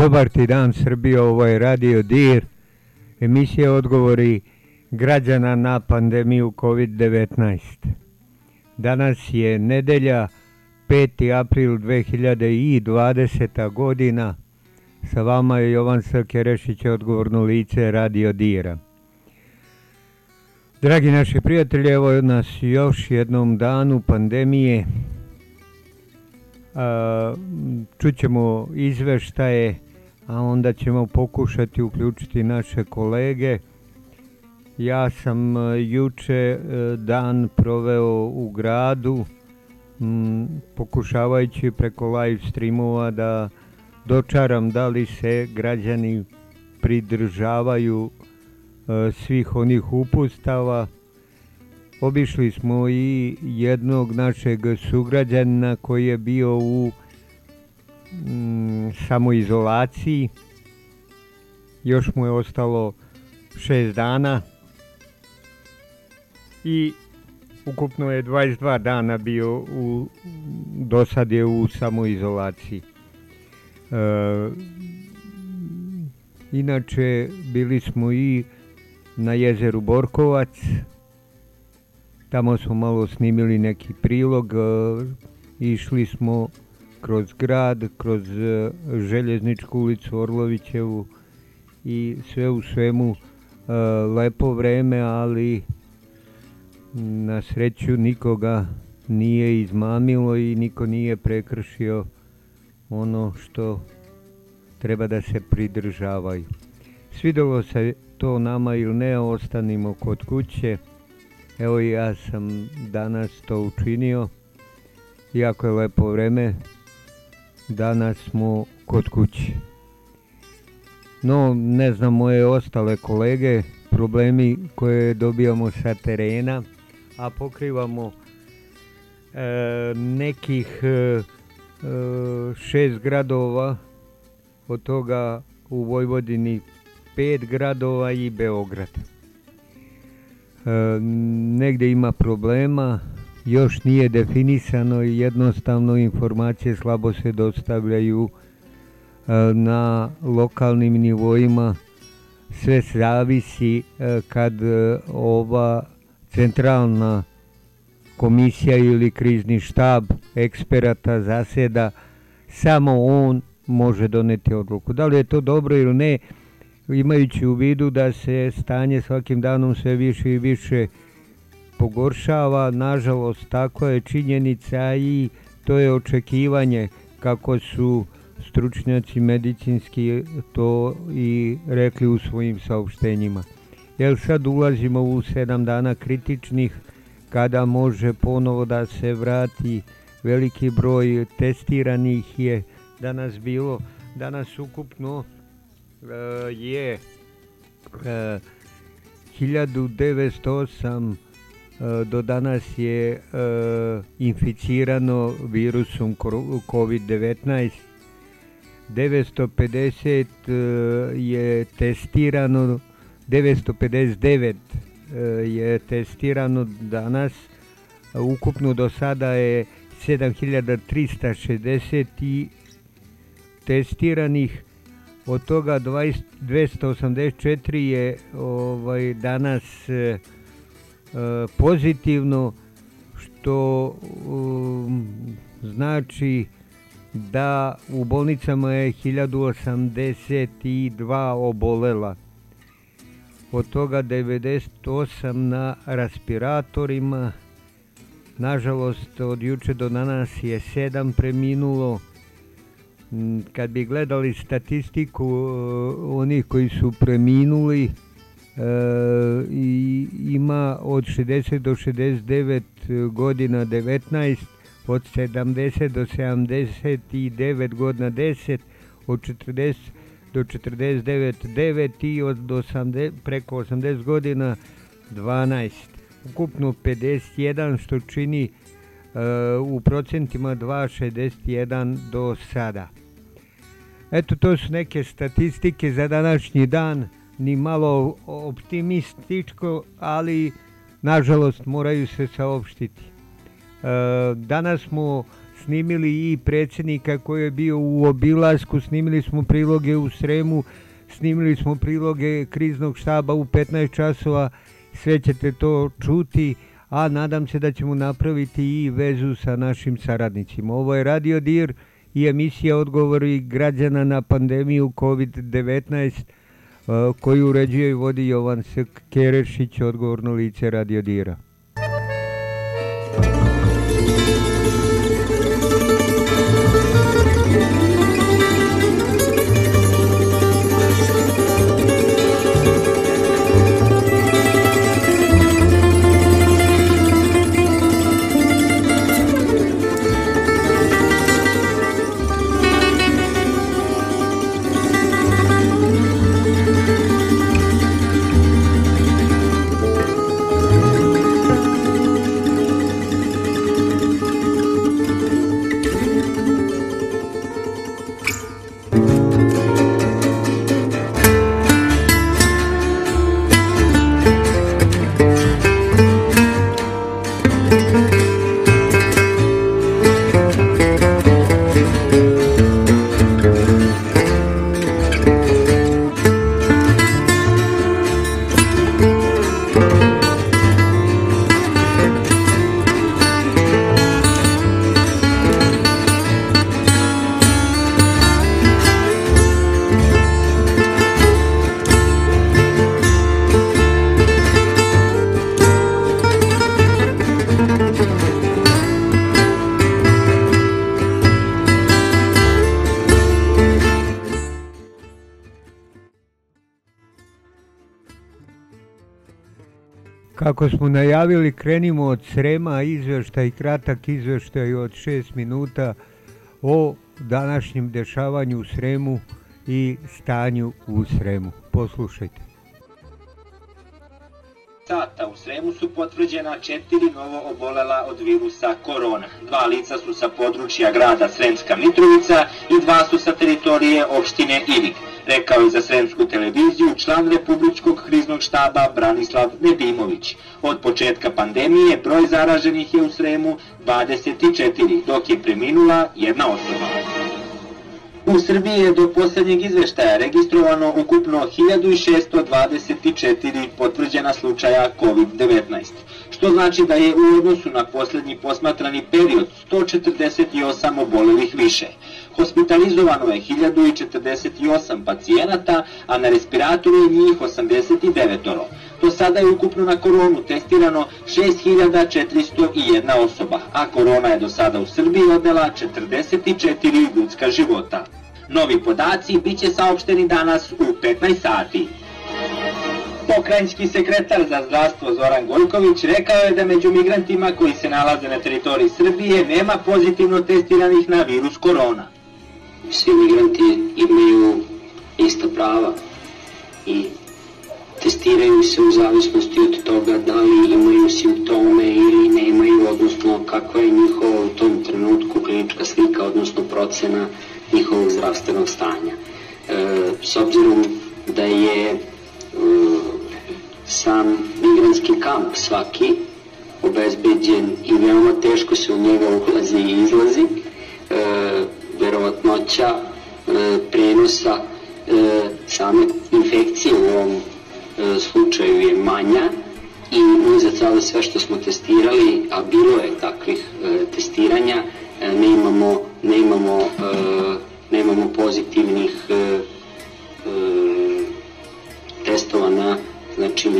Dobar ti dan Srbijo, ovo je Radio DIR, emisija odgovori građana na pandemiju COVID-19. Danas je nedelja, 5. april 2020. godina. Sa vama je Jovan Srkerešić, odgovorno lice Radio Dira. Dragi naši prijatelji, evo nas još jednom danu pandemije. A, čućemo izveštaje, a onda ćemo pokušati uključiti naše kolege. Ja sam juče dan proveo u gradu, pokušavajući preko live streamova da dočaram da li se građani pridržavaju svih onih upustava. Obišli smo i jednog našeg sugrađana koji je bio u mm, samoizolaciji. Još mu je ostalo šest dana i ukupno je 22 dana bio u, do sad je u samoizolaciji. E, inače, bili smo i na jezeru Borkovac. Tamo smo malo snimili neki prilog. Išli smo kroz grad, kroz željezničku ulicu Orlovićevu i sve u svemu lepo vreme, ali na sreću nikoga nije izmamilo i niko nije prekršio ono što treba da se pridržavaju. Svidelo se to nama ili ne, ostanimo kod kuće. Evo ja sam danas to učinio. Jako je lepo vreme. Danas smo kod kuće. No, ne znam moje ostale kolege, problemi koje dobijamo sa terena, a pokrivamo e, nekih e, šest gradova, od toga u Vojvodini pet gradova i Beograd. E, negde ima problema, još nije definisano i jednostavno informacije slabo se dostavljaju e, na lokalnim nivoima. Sve zavisi e, kad e, ova centralna komisija ili krizni štab eksperata zaseda, samo on može doneti odluku. Da li je to dobro ili ne, imajući u vidu da se stanje svakim danom sve više i više pogoršava, nažalost tako je činjenica i to je očekivanje kako su stručnjaci medicinski to i rekli u svojim saopštenjima. Jer sad ulazimo u sedam dana kritičnih kada može ponovo da se vrati veliki broj testiranih je danas bilo, danas ukupno je 1908 do danas je inficirano virusom COVID-19 950 je testirano 959 je testirano danas. Ukupno do sada je 7360 testiranih. Od toga 20, 284 je ovaj danas e, pozitivno što um, znači da u bolnicama je 1082 obolela. Od toga 98 na respiratorima. Nažalost, od juče do danas je 7 preminulo kad bi gledali statistiku onih koji su preminuli i ima od 60 do 69 godina 19 od 70 do 79 godina 10 od 40 do 49 9 i od 80, preko 80 godina 12 ukupno 51 što čini uh, u procentima 2,61 do sada. Eto, to su neke statistike za današnji dan, ni malo optimističko, ali nažalost moraju se saopštiti. E, danas smo snimili i predsjednika koji je bio u obilasku, snimili smo priloge u Sremu, snimili smo priloge kriznog štaba u 15 časova, sve ćete to čuti, a nadam se da ćemo napraviti i vezu sa našim saradnicima. Ovo je Radio Dir i emisija odgovori građana na pandemiju COVID-19 koju uređuje i vodi Jovan Kerešić, odgovorno lice Radio Dira. Kako smo najavili, krenimo od Srema, izveštaj, kratak izveštaj od 6 minuta o današnjem dešavanju u Sremu i stanju u Sremu. Poslušajte. Sata u Sremu su potvrđena četiri novo obolela od virusa korona. Dva lica su sa područja grada Sremska Mitrovica i dva su sa teritorije opštine Ivik rekao je za Sremsku televiziju član Republičkog kriznog štaba Branislav Nedimović. Od početka pandemije broj zaraženih je u Sremu 24, dok je preminula jedna osoba. U Srbiji je do poslednjeg izveštaja registrovano ukupno 1624 potvrđena slučaja COVID-19, što znači da je u odnosu na poslednji posmatrani period 148 obolelih više. Hospitalizovano je 1048 pacijenata, a na respiratoru je njih 89 oro. Do sada je ukupno na koronu testirano 6401 osoba, a korona je do sada u Srbiji odnela 44 ljudska života. Novi podaci biće saopšteni danas u 15 sati. Pokrajinski sekretar za zdravstvo Zoran Gojković rekao je da među migrantima koji se nalaze na teritoriji Srbije nema pozitivno testiranih na virus korona svi migranti imaju ista prava i testiraju se u zavisnosti od toga da li imaju simptome ili nemaju, odnosno kakva je njihova u tom trenutku klinička slika, odnosno procena njihovog zdravstvenog stanja. E, s obzirom da je sam migrantski kamp svaki obezbeđen i veoma teško se u njega ulazi i izlazi, e, verovatnoća e, prenosa e, same infekcije u ovom e, slučaju je manja i mi za sada sve što smo testirali, a bilo je takvih e, testiranja, e, nemamo, nemamo, e, nemamo pozitivnih e,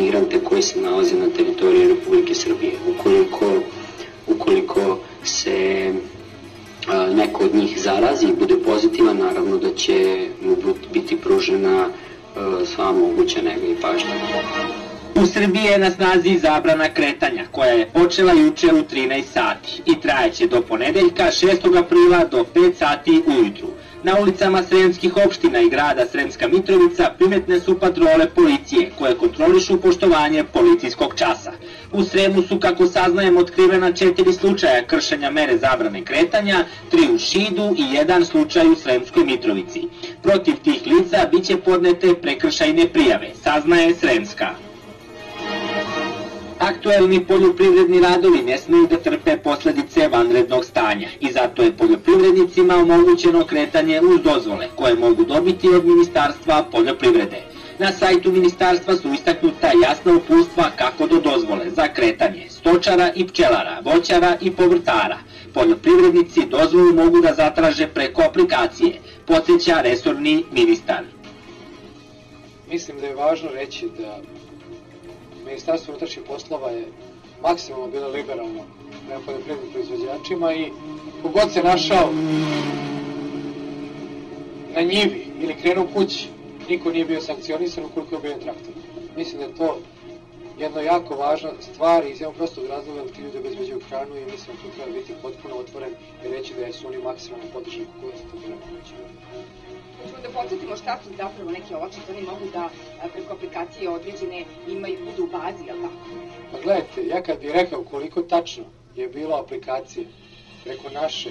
migrante koji se nalaze na teritoriji Republike Srbije. Ukoliko, ukoliko se neko od njih zarazi i bude pozitivan, naravno da će mu biti pružena sva moguća nega i pažnja. U Srbiji je na snazi zabrana kretanja, koja je počela juče u 13 sati i trajeće do ponedeljka 6. aprila do 5 sati ujutru. Na ulicama sremskih opština i grada Sremska Mitrovica primetne su patrole policije koje kontrolišu poštovanje policijskog časa. U Sremu su, kako saznajem, otkrivena četiri slučaja kršenja mere zabrane kretanja, tri u Šidu i jedan slučaj u Sremskoj Mitrovici. Protiv tih lica biće podnete prekršajne prijave, saznaje Sremska. Aktuelni poljoprivredni radovi ne smeju da trpe posledice vanrednog stanja i zato je poljoprivrednicima omogućeno kretanje uz dozvole koje mogu dobiti od Ministarstva poljoprivrede. Na sajtu ministarstva su istaknuta jasna upustva kako do dozvole za kretanje stočara i pčelara, voćara i povrtara. Poljoprivrednici dozvolu mogu da zatraže preko aplikacije, podsjeća resorni ministar. Mislim da je važno reći da Ministarstvo unutrašnjih poslova je maksimalno bilo liberalno prema poljoprivrednim proizvođačima i kogod se našao na njivi ili krenuo kući, niko nije bio sankcionisan ukoliko je bio traktor. Mislim da je to jedna jako važna stvar iz jednog prostog razloga da ti ljudi obezbeđuju hranu i mislim da tu treba biti potpuno otvoren i reći da su oni maksimalno podržani kogod se to moći. Možemo da podsjetimo šta su zapravo neke olakšice, oni mogu da preko aplikacije određene imaju, budu u bazi, jel tako? Pa gledajte, ja kad bih rekao koliko tačno je bilo aplikacije preko naše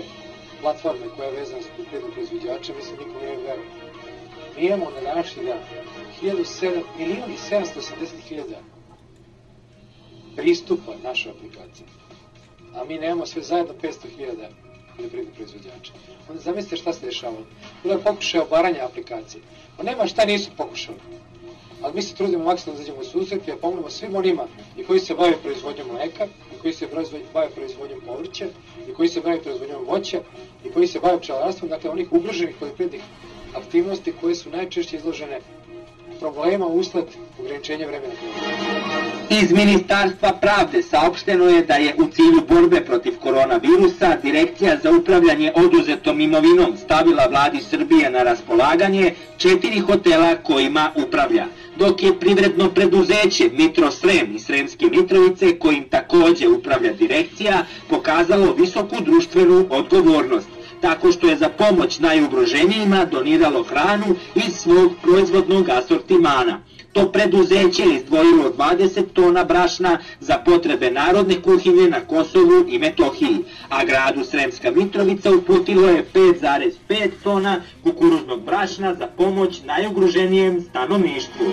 platforme koja je vezana sa poljoprivrednim proizvođačem, mislim nikom nije verovao. Mi imamo na današnji dan 1700, milijuni 780 hiljada pristupa našoj aplikaciji. A mi nemamo sve zajedno 500 hiljada poljoprivrednih proizvođača. Onda zamislite šta se dešavalo. Bilo je pokušaj obaranja aplikacije. Pa nema šta nisu pokušali. Ali mi se trudimo maksimalno da zađemo u susret i da pomognemo svim onima i koji se bave proizvodnjom mleka, i koji se bave proizvodnjom povrća, i koji se bave proizvodnjom voća, i koji se bave pčelarstvom, dakle onih ugroženih poljoprivrednih aktivnosti koje su najčešće izložene problema usled ograničenja vremena. Iz Ministarstva pravde saopšteno je da je u cilju borbe protiv koronavirusa Direkcija za upravljanje oduzetom imovinom stavila vladi Srbije na raspolaganje četiri hotela kojima upravlja, dok je privredno preduzeće Mitro Srem i Sremske Mitrovice, kojim takođe upravlja direkcija, pokazalo visoku društvenu odgovornost tako što je za pomoć najugroženijima doniralo hranu iz svog proizvodnog asortimana. To preduzeće je izdvojilo 20 tona brašna za potrebe narodne kuhinje na Kosovu i Metohiji, a gradu Sremska Mitrovica uputilo je 5,5 tona kukuruznog brašna za pomoć najugroženijem stanovništvu.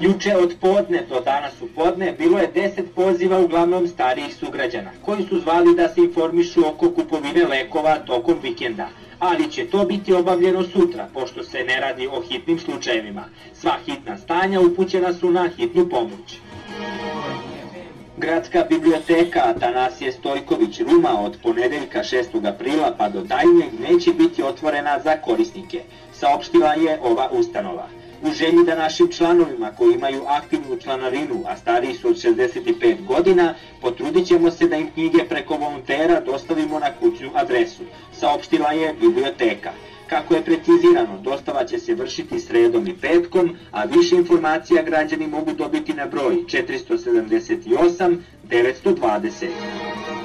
Juče od podne do danas u podne bilo je 10 poziva uglavnom starijih sugrađana, koji su zvali da se informišu oko kupovine lekova tokom vikenda, ali će to biti obavljeno sutra, pošto se ne radi o hitnim slučajevima. Sva hitna stanja upućena su na hitnu pomoć. Gradska biblioteka Atanasije Stojković Ruma od ponedeljka 6. aprila pa do daljnjeg neće biti otvorena za korisnike, saopštila je ova ustanova u želji da našim članovima koji imaju aktivnu članarinu, a stariji su od 65 godina, potrudit ćemo se da im knjige preko volontera dostavimo na kućnu adresu, saopštila je biblioteka. Kako je precizirano, dostava će se vršiti sredom i petkom, a više informacija građani mogu dobiti na broj 478 920.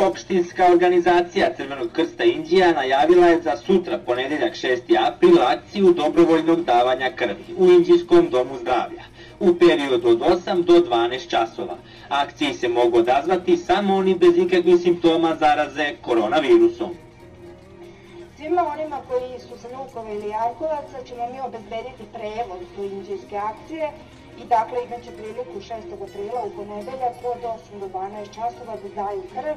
Opštinska organizacija Crvenog krsta Indija najavila je za sutra, ponedeljak 6. april, akciju dobrovoljnog davanja krvi u Indijskom domu zdravlja u periodu od 8 do 12 časova. Akciji se mogu odazvati samo oni bez ikakvih simptoma zaraze koronavirusom. Svima onima koji su sa Nukova ili Jarkovaca ćemo mi obezbediti prevoz do indijske akcije i dakle imaće priliku 6. aprila u ponedeljak od 8 do 12 časova da daju krv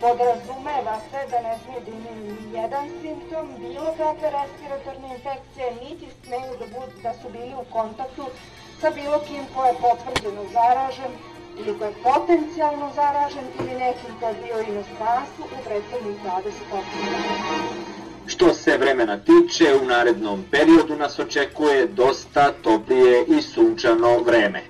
podrazumeva se da ne smije da imaju ni jedan simptom, bilo kakve respiratorne infekcije, niti smeju da, bud, da su bili u kontaktu sa bilo kim ko je potvrđeno zaražen ili ko je potencijalno zaražen ili nekim ko je bio inostranstvu u prethodnih 28 dana. Što se vremena tiče, u narednom periodu nas očekuje dosta toplije i sunčano vreme.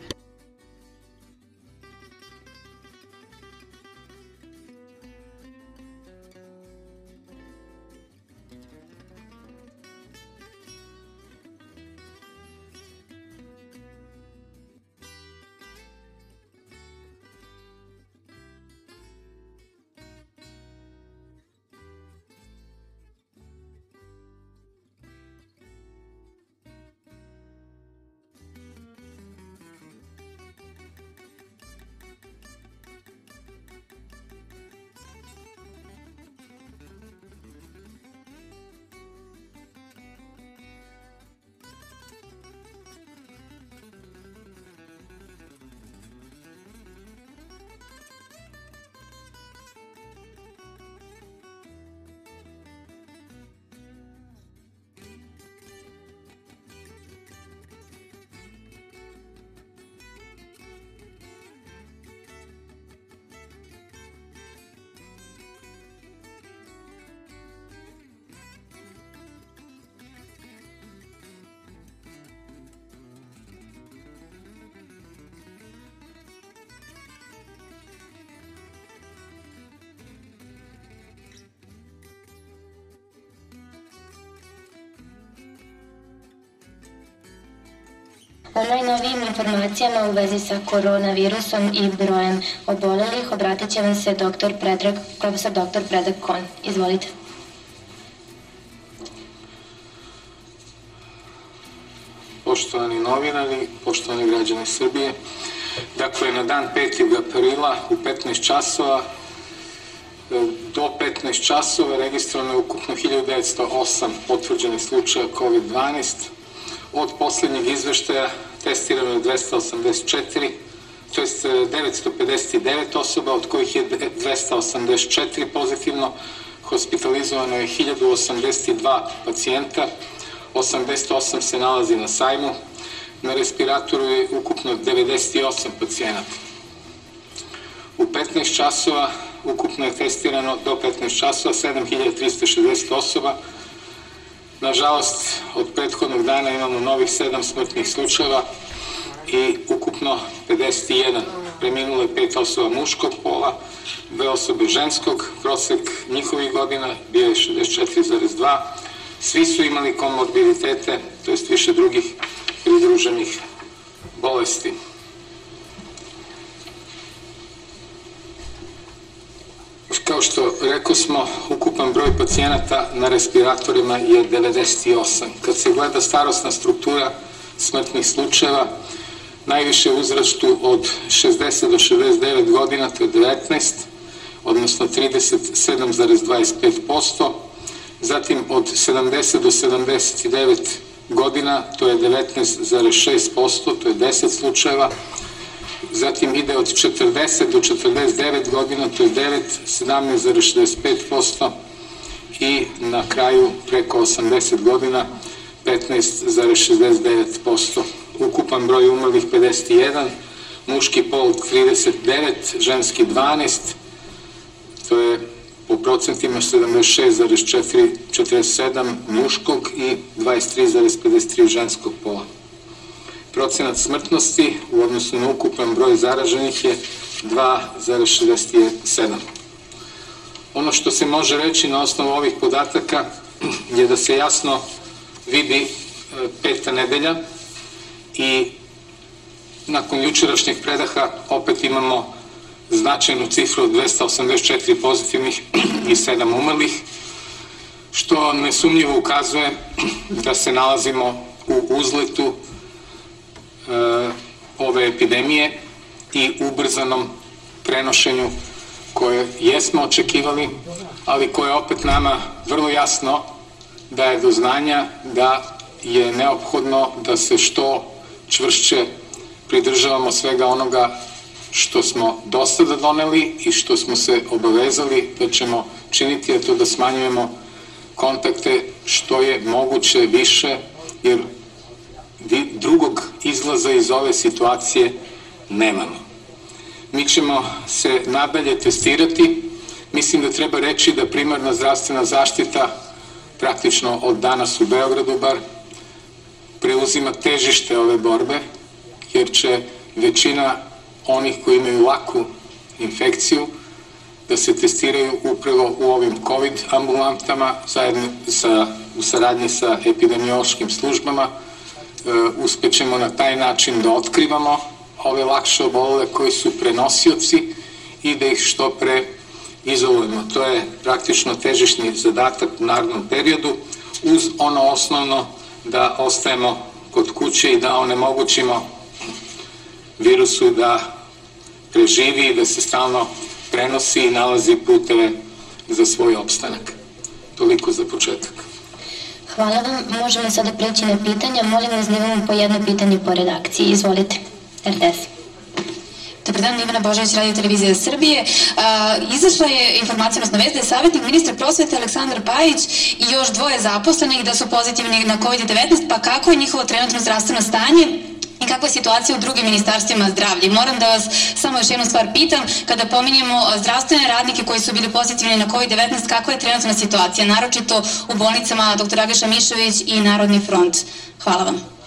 O najnovijim informacijama u vezi sa koronavirusom i brojem obolelih obratit će vam se dr. Predrag, profesor dr. Predrag Kon. Izvolite. Poštovani novinari, poštovani građani Srbije, dakle na dan 5. aprila u 15 časova do 15 časova registrovano je ukupno 1908 potvrđenih slučaja COVID-12. Od poslednjeg izveštaja testirano je 284, to je 959 osoba, od kojih je 284 pozitivno, hospitalizovano je 1082 pacijenta, 88 se nalazi na sajmu, na respiratoru je ukupno 98 pacijenata. U 15 časova ukupno je testirano do 15 časova 7360 osoba. Nažalost, od prethodnog dana imamo novih 7 smrtnih slučajeva i ukupno 51. Preminulo je 5 osoba muškog pola, dve osobe ženskog, prosek njihovih godina bio je 64,2, Svi su imali komorbiditete, to jest više drugih pridruženih bolesti. Kao što rekao smo, ukupan broj pacijenata na respiratorima je 98. Kad se gleda starostna struktura smrtnih slučajeva, najviše uzrastu od 60 do 69 godina, to je 19, odnosno 37,25%, zatim od 70 do 79 godina, to je 19,6%, to je 10 slučajeva, zatim ide od 40 do 49 godina, to je 9, 17,65% i na kraju preko 80 godina 15,69%. Ukupan broj umrlih 51, muški pol 39, ženski 12, to je po procentima 76,47 muškog i 23,53 ženskog pola. Procenat smrtnosti u odnosu na ukupan broj zaraženih je 2,67. Ono što se može reći na osnovu ovih podataka je da se jasno vidi e, peta nedelja i nakon jučerašnjeg predaha opet imamo značajnu cifru od 284 pozitivnih i 7 umrlih, što nesumnjivo ukazuje da se nalazimo u uzletu ove epidemije i ubrzanom prenošenju koje jesmo očekivali, ali koje opet nama vrlo jasno daje do znanja da je neophodno da se što čvršće pridržavamo svega onoga što smo do sada doneli i što smo se obavezali da ćemo činiti, je to da smanjujemo kontakte što je moguće više, jer drugog izlaza iz ove situacije nemamo. Mi ćemo se nadalje testirati. Mislim da treba reći da primarna zdravstvena zaštita praktično od danas u Beogradu bar preuzima težište ove borbe, jer će većina onih koji imaju laku infekciju da se testiraju upravo u ovim COVID ambulantama zajedno sa, u saradnji sa epidemiološkim službama. E, uspećemo na taj način da otkrivamo ove lakše obolele koji su prenosioci i da ih što pre izolujemo. To je praktično težišni zadatak u narodnom periodu uz ono osnovno da ostajemo kod kuće i da onemogućimo virusu da preživi i da se stalno prenosi i nalazi puteve za svoj opstanak. Toliko za početak. Hvala vam. Možemo sada preći na pitanja. Molim vas da imamo po jedno pitanje po redakciji. Izvolite. RTS. Dobar dan, Ivana Božović, Radio Televizija Srbije. Uh, izašla je informacija, odnosno vest da je savjetnik ministra prosvete Aleksandar Pajić i još dvoje zaposlenih da su pozitivni na COVID-19, pa kako je njihovo trenutno zdravstveno stanje? I kakva je situacija u drugim ministarstvima zdravlja. Moram da vas samo još jednu stvar pitam, kada pominjemo zdravstvene radnike koji su bili pozitivni na COVID-19, kakva je trenutna situacija, naročito u bolnicama dr. Agaša Mišović i Narodni front. Hvala vam.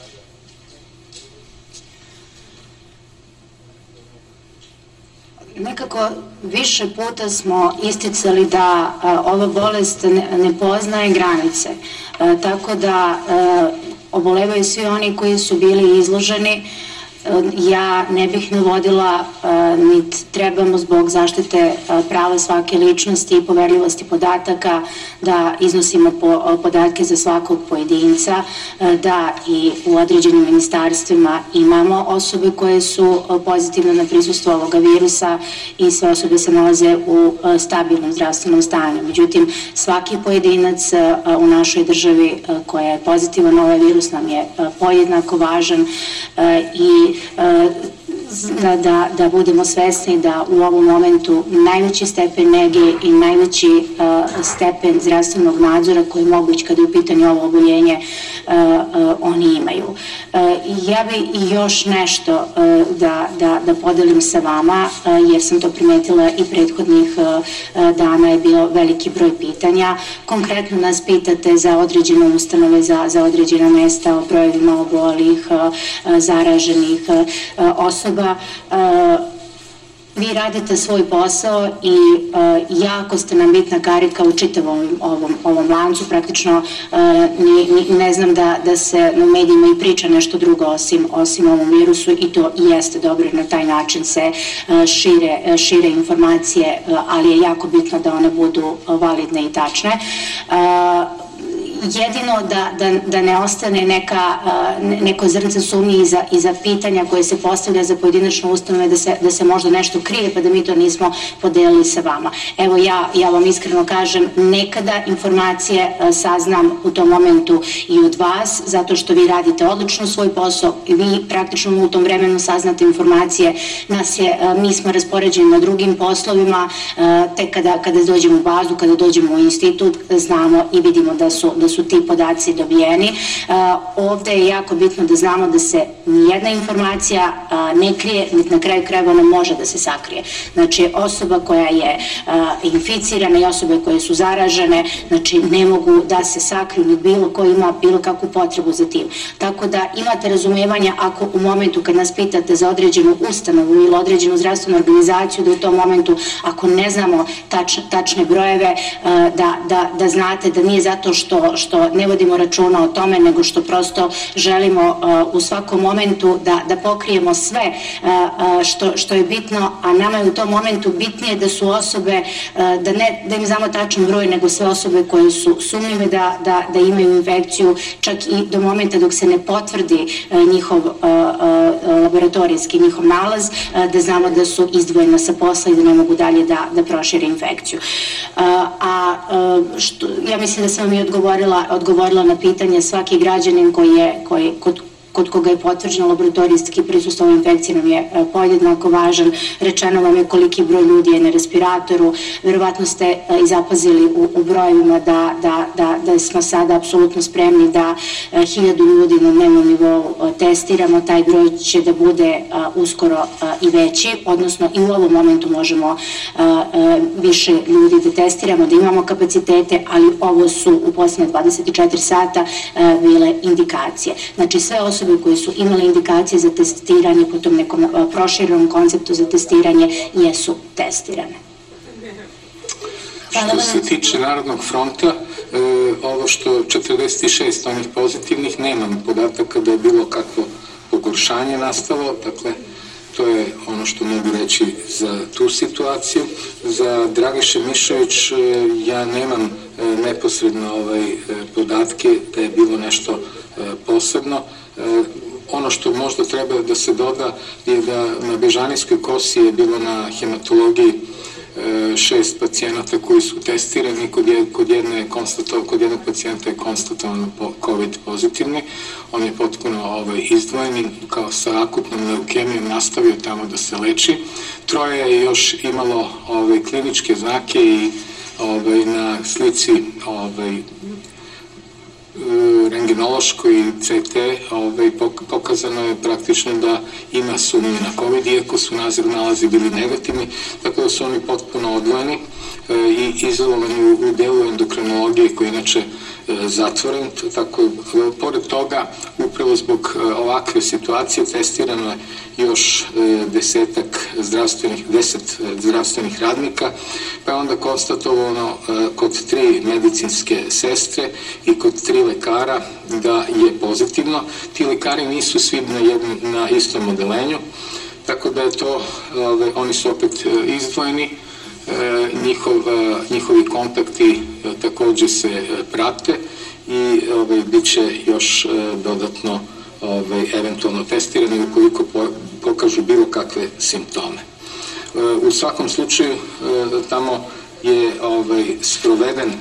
Nekako više puta smo isticali da a, ova bolest ne, ne poznaje granice. A, tako da a, obolevaju svi oni koji su bili izloženi ja ne bih navodila niti trebamo zbog zaštite prava svake ličnosti i poverljivosti podataka da iznosimo podatke za svakog pojedinca, da i u određenim ministarstvima imamo osobe koje su pozitivne na prisustvo ovoga virusa i sve osobe se nalaze u stabilnom zdravstvenom stanju. Međutim, svaki pojedinac u našoj državi koja je pozitivan na ovaj virus nam je pojednako važan i 嗯 da, da budemo svesni da u ovom momentu najveći stepen nege i najveći uh, stepen zdravstvenog nadzora koji je moguć kada je u pitanju ovo oboljenje uh, uh, oni imaju. Ja bi još nešto da, da, da podelim sa vama, jer sam to primetila i prethodnih dana je bilo veliki broj pitanja. Konkretno nas pitate za određene ustanove, za, za određena mesta o brojevima obolih, zaraženih osoba vi radite svoj posao i uh, jako ste nam bitna karika u čitavom ovom, ovom lancu, praktično ni, ne znam da, da se u medijima i priča nešto drugo osim, osim ovom virusu i to jeste dobro na taj način se uh, šire, šire informacije, ali je jako bitno da one budu validne i tačne jedino da, da, da ne ostane neka, neko zrnce sumnje iza, iza pitanja koje se postavlja za pojedinačnu ustanove da se, da se možda nešto krije pa da mi to nismo podelili sa vama. Evo ja, ja vam iskreno kažem, nekada informacije saznam u tom momentu i od vas, zato što vi radite odlično svoj posao i vi praktično u tom vremenu saznate informacije, nas je, mi smo raspoređeni na drugim poslovima, te kada, kada dođemo u bazu, kada dođemo u institut, znamo i vidimo da su, da su ti podaci dobijeni. E, ovde je jako bitno da znamo da se nijedna informacija ne krije, niti na kraju krajeva ona može da se sakrije. Znači, osoba koja je inficirana i osobe koje su zaražene, znači ne mogu da se sakriju, ni bilo ko ima bilo kakvu potrebu za tim. Tako da imate razumevanja ako u momentu kad nas pitate za određenu ustanovu ili određenu zdravstvenu organizaciju, da u tom momentu ako ne znamo tač, tačne brojeve, da, da, da znate da nije zato što, što ne vodimo računa o tome, nego što prosto želimo uh, u svakom momentu da, da pokrijemo sve uh, uh, što, što je bitno, a nama je u tom momentu bitnije da su osobe, da, ne, da im znamo tačan broj, nego sve osobe koje su sumnjive da, da, da imaju infekciju, čak i do momenta dok se ne potvrdi njihov laboratorijski njihov nalaz, da znamo da su izdvojena sa posla i da ne mogu dalje da, da prošire infekciju. A što, ja mislim da sam vam i odgovorila odgovorila na pitanje svaki građanin koji je, koji, kod kod koga je potvrđeno laboratorijski prisustvo infekcije nam je e, podjednako važan. Rečeno vam je koliki broj ljudi je na respiratoru. Verovatno ste e, i zapazili u, u brojevima da, da, da, da smo sada apsolutno spremni da e, hiljadu ljudi na dnevnom nivou testiramo. Taj broj će da bude uskoro i veći, odnosno i u ovom momentu možemo više ljudi da testiramo, da imamo kapacitete, ali ovo su u posljednje 24 sata bile indikacije. Znači sve osobe osobe koje su imale indikacije za testiranje po tom nekom proširenom konceptu za testiranje jesu testirane. Što se tiče Narodnog fronta, e, ovo što 46 onih pozitivnih, nemam podataka da je bilo kakvo pogoršanje nastalo, dakle, to je ono što mogu reći za tu situaciju. Za Dragiše Mišović e, ja nemam e, neposredno ovaj, podatke da je bilo nešto posebno. E, ono što možda treba da se doda je da na Bežanijskoj kosi je bilo na hematologiji e, šest pacijenata koji su testirani, kod, je, kod, jedne konstato, kod jednog pacijenta je konstatovano COVID pozitivni, on je potpuno ovaj, izdvojen kao sa akutnom leukemijom nastavio tamo da se leči. Troje je još imalo ovaj, kliničke znake i ovaj, na slici ovaj, rengenološkoj CT ovaj, pokazano je praktično da ima sumnje na COVID, iako su nazir nalazi bili negativni, tako da su oni potpuno odvojeni e, i izolovani u, delu endokrinologije koji inače zatvoren, tako e, pored toga upravo zbog ovakve situacije testirano je još desetak zdravstvenih, deset zdravstvenih radnika, pa je onda konstatovano kod tri medicinske sestre i kod tri lekara da je pozitivno. Ti lekari nisu svi na, jednom, na istom odelenju, tako da je to, ove, oni su opet izdvojeni, e, njihov, njihovi kontakti takođe se prate i ove, bit će još dodatno ove, eventualno testirani ukoliko pokažu bilo kakve simptome. U svakom slučaju tamo je ovaj, sproveden,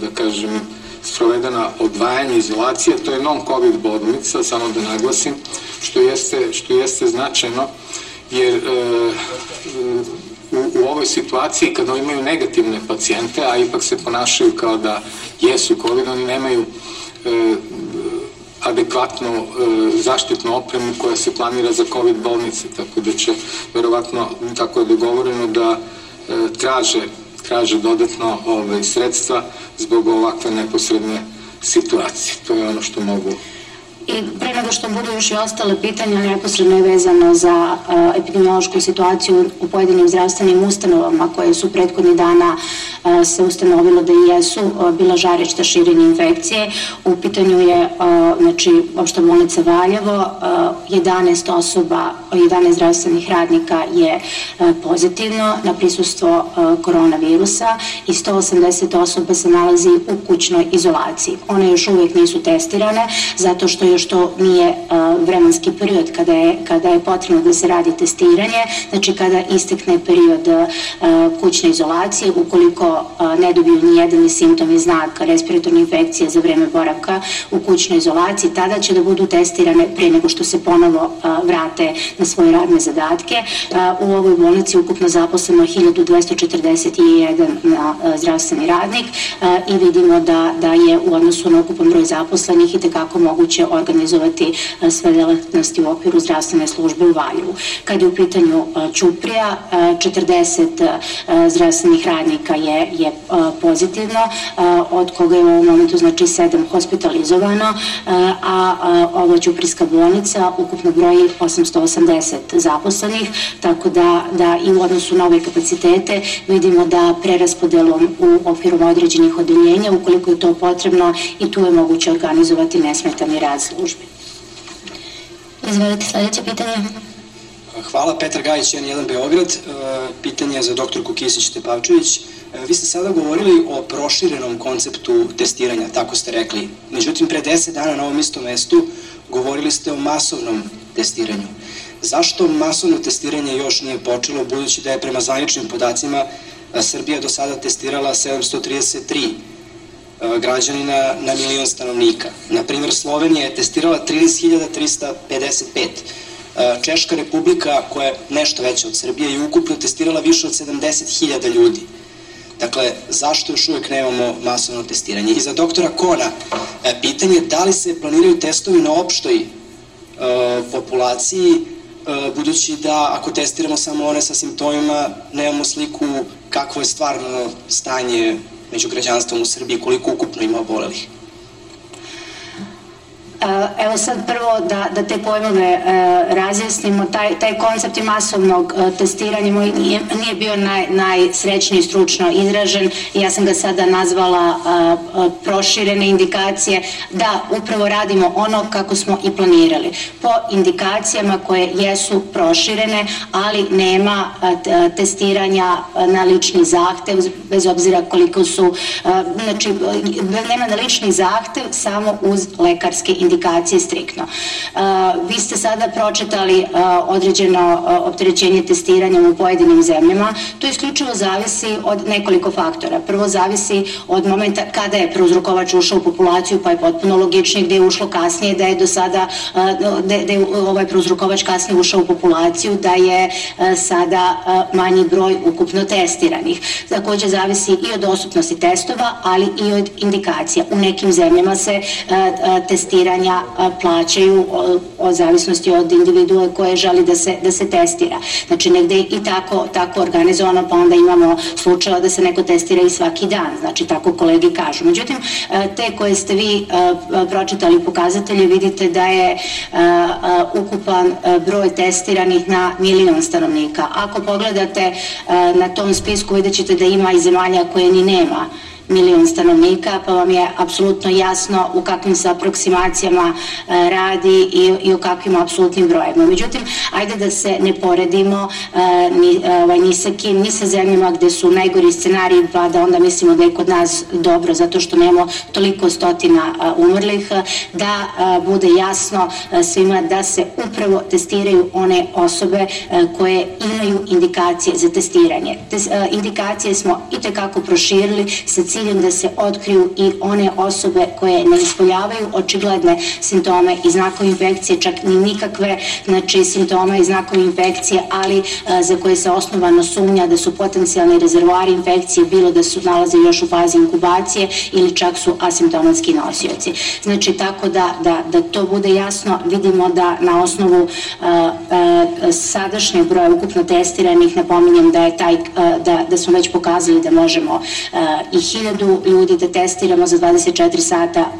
da kažem, sprovedena odvajanje izolacije, to je non-covid bolnica, samo da naglasim, što jeste, što jeste značajno, jer e, u, u ovoj situaciji kada imaju negativne pacijente, a ipak se ponašaju kao da jesu COVID, oni nemaju e, adekvatnu e, zaštitnu opremu koja se planira za COVID bolnice, tako da će verovatno, tako je dogovoreno da e, traže traže dodatno ovaj, sredstva zbog ovakve neposredne situacije. To je ono što mogu I pre nego što budu još i ostale pitanja, neposredno je vezano za uh, epidemiološku situaciju u pojedinim zdravstvenim ustanovama koje su prethodnih dana uh, se ustanovilo da i jesu uh, bila žarišta širenja infekcije. U pitanju je znači, opšta bolnica Valjevo, 11 osoba, 11 zdravstvenih radnika je pozitivno na prisustvo koronavirusa i 180 osoba se nalazi u kućnoj izolaciji. One još uvijek nisu testirane zato što još to nije vremenski period kada je, kada je potrebno da se radi testiranje, znači kada istekne period kućne izolacije, ukoliko ne dobiju ni jedan simptom i znak respiratorne infekcije za vreme boravka u kućnoj izolaciji, tada će da budu testirane pre nego što se ponovo vrate na svoje radne zadatke. U ovoj bolnici ukupno zaposleno 1241 na zdravstveni radnik i vidimo da, da je u odnosu na ukupan broj zaposlenih i tekako moguće organizovati sve delatnosti u okviru zdravstvene službe u Valjevu. Kad je u pitanju Ćuprija, 40 zdravstvenih radnika je, je pozitivno, od koga je u ovom momentu znači 7 hospitalizovano, a ova Ćuprijska bolnica ukupno broji 880 zaposlenih, tako da, da i u odnosu na ove kapacitete vidimo da preraspodelom u okviru određenih odeljenja, ukoliko je to potrebno, i tu je moguće organizovati nesmetani rad službe. Izvolite sledeće pitanje. Hvala, Petar Gajić, 1 Beograd. E, pitanje je za doktorku Kisić-Tepavčević. E, vi ste sada govorili o proširenom konceptu testiranja, tako ste rekli. Međutim, pre 10 dana na ovom istom mestu govorili ste o masovnom testiranju. Zašto masovno testiranje još nije počelo, budući da je prema zvaničnim podacima Srbija do sada testirala 733 građanina na milion stanovnika. Naprimer, Slovenija je testirala 30.355. Češka republika, koja je nešto veća od Srbije, je ukupno testirala više od 70.000 ljudi. Dakle, zašto još uvek nemamo masovno testiranje? I za doktora Kona, e, pitanje je da li se planiraju testovi na opštoj e, populaciji, e, budući da ako testiramo samo one sa simptomima, nemamo sliku kakvo je stvarno stanje među građanstvom u Srbiji, koliko ukupno ima obolelih? Evo sad prvo da, da te pojmove e, razjasnimo, taj, taj koncept i masovnog e, testiranja moj nije, nije bio naj, najsrećniji i stručno izražen. Ja sam ga sada nazvala e, proširene indikacije da upravo radimo ono kako smo i planirali. Po indikacijama koje jesu proširene, ali nema testiranja na lični zahtev, bez obzira koliko su, znači nema na lični zahtev samo uz lekarske indikacije indikacije striktno. Vi ste sada pročitali određeno opterećenje testiranjem u pojedinim zemljama. To isključivo zavisi od nekoliko faktora. Prvo zavisi od momenta kada je prouzrokovač ušao u populaciju, pa je potpuno logičnije gde je ušlo kasnije, da je do sada, da je ovaj prouzrokovač kasnije ušao u populaciju, da je sada manji broj ukupno testiranih. Takođe zavisi i od dostupnosti testova, ali i od indikacija. U nekim zemljama se testiranje testiranja plaćaju o, o zavisnosti od individue koje želi da se, da se testira. Znači negde i tako, tako organizovano, pa onda imamo slučajeva da se neko testira i svaki dan, znači tako kolegi kažu. Međutim, te koje ste vi pročitali pokazatelje, vidite da je ukupan broj testiranih na milion stanovnika. Ako pogledate na tom spisku vidjet ćete da ima i zemalja koje ni nema milion stanovnika, pa vam je apsolutno jasno u kakvim se aproksimacijama e, radi i, i u kakvim apsolutnim brojima. Međutim, ajde da se ne poredimo e, ni, ovaj, ni sa kim, ni sa zemljama gde su najgori scenariji, pa da onda mislimo da je kod nas dobro, zato što nemamo toliko stotina umrlih, da bude jasno svima da se upravo testiraju one osobe koje imaju indikacije za testiranje. Te, indikacije smo i tekako proširili sa ciljem da se otkriju i one osobe koje ne ispoljavaju očigledne simptome i znakove infekcije, čak ni nikakve znači, simptome i znakove infekcije, ali a, za koje se osnovano sumnja da su potencijalni rezervoari infekcije, bilo da su nalaze još u fazi inkubacije ili čak su asimptomatski nosioci. Znači, tako da, da, da to bude jasno, vidimo da na osnovu a, a, sadašnjeg broja ukupno testiranih, napominjem da je taj, da, da smo već pokazali da možemo i hiljadu ljudi da testiramo za 24 sata,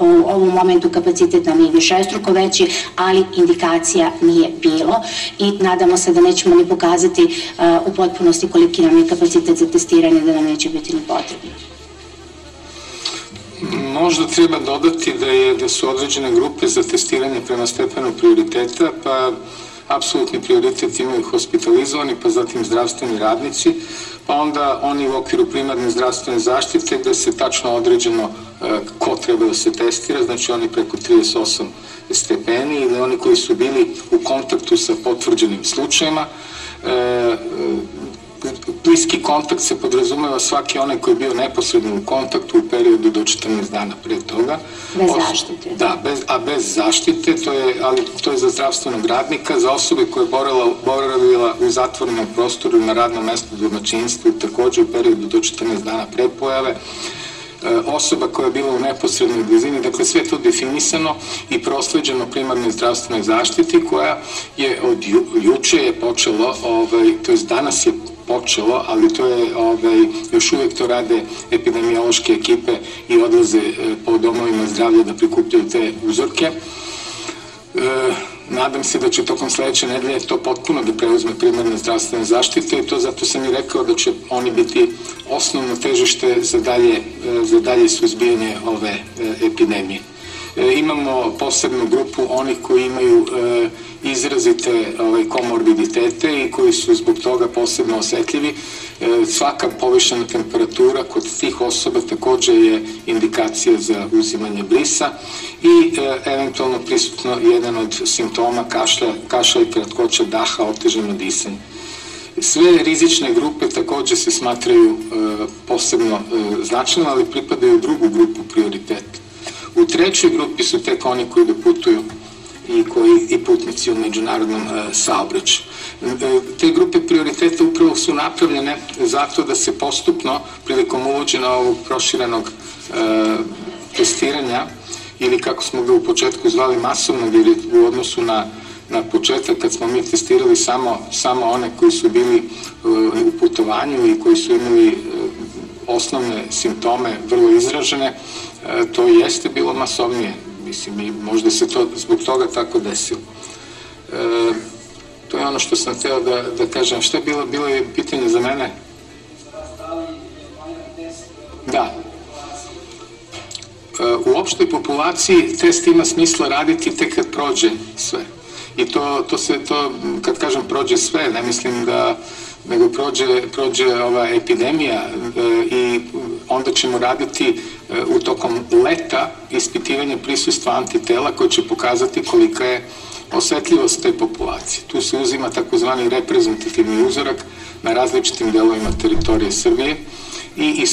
u ovom momentu kapacitet nam je višestruko veći, ali indikacija nije bilo i nadamo se da nećemo ni pokazati u potpunosti koliki nam je kapacitet za testiranje, da nam neće biti ni potrebno. Možda treba dodati da, je, da su određene grupe za testiranje prema stepenu prioriteta, pa apsolutni prioritet imaju hospitalizovani, pa zatim zdravstveni radnici, pa onda oni u okviru primarne zdravstvene zaštite gde se tačno određeno e, ko treba da se testira, znači oni preko 38 stepeni ili oni koji su bili u kontaktu sa potvrđenim slučajima, e, bliski kontakt se podrazumeva svaki onaj koji je bio neposredno u kontaktu u periodu do 14 dana pre toga. Bez zaštite. Da, bez, a bez zaštite, to je, ali to je za zdravstvenog radnika, za osobe koje je borala, boravila u zatvorenom prostoru na radnom mestu domaćinstvu, takođe u periodu do 14 dana pre pojave osoba koja je bila u neposrednoj blizini, dakle sve to definisano i prosleđeno primarnoj zdravstvenoj zaštiti koja je od ju, juče je počelo, ovaj, to je danas je počelo, ali to je ovaj, još uvek to rade epidemiološke ekipe i odlaze e, po domovima zdravlja da prikupljaju te uzorke. E, nadam se da će tokom sledeće nedelje to potpuno da preuzme primarne zdravstvene zaštite i to zato sam i rekao da će oni biti osnovno težište za dalje, za dalje suzbijanje ove e, epidemije. E, imamo posebnu grupu onih koji imaju izrazite ovaj, komorbiditete i koji su zbog toga posebno osetljivi. Svaka povišena temperatura kod tih osoba takođe je indikacija za uzimanje brisa i eventualno prisutno jedan od simptoma kašlja, kašlja i kratkoća daha, oteženo disanje. Sve rizične grupe takođe se smatraju e, posebno e, značajno, ali pripadaju drugu grupu prioriteta. U trećoj grupi su tek oni koji doputuju i koji i putnici u međunarodnom e, saobraćaju. E, te grupe prioriteta upravo su napravljene zato da se postupno prilikom uvođena ovog proširenog e, testiranja ili kako smo ga u početku zvali masovnog ili u odnosu na na početak kad smo mi testirali samo, samo one koji su bili uh, u putovanju i koji su imali uh, osnovne simptome vrlo izražene, to jeste bilo masovnije. Mislim, i možda se to zbog toga tako desilo. To je ono što sam hteo da, da kažem. Šta je bilo? Bilo je pitanje za mene? Da. U opštoj populaciji test ima smisla raditi tek kad prođe sve i to, to se, to, kad kažem prođe sve, ne mislim da nego prođe, prođe ova epidemija e, i onda ćemo raditi e, u tokom leta ispitivanje prisustva antitela koje će pokazati kolika je osetljivost te populacije. Tu se uzima takozvani reprezentativni uzorak na različitim delovima teritorije Srbije i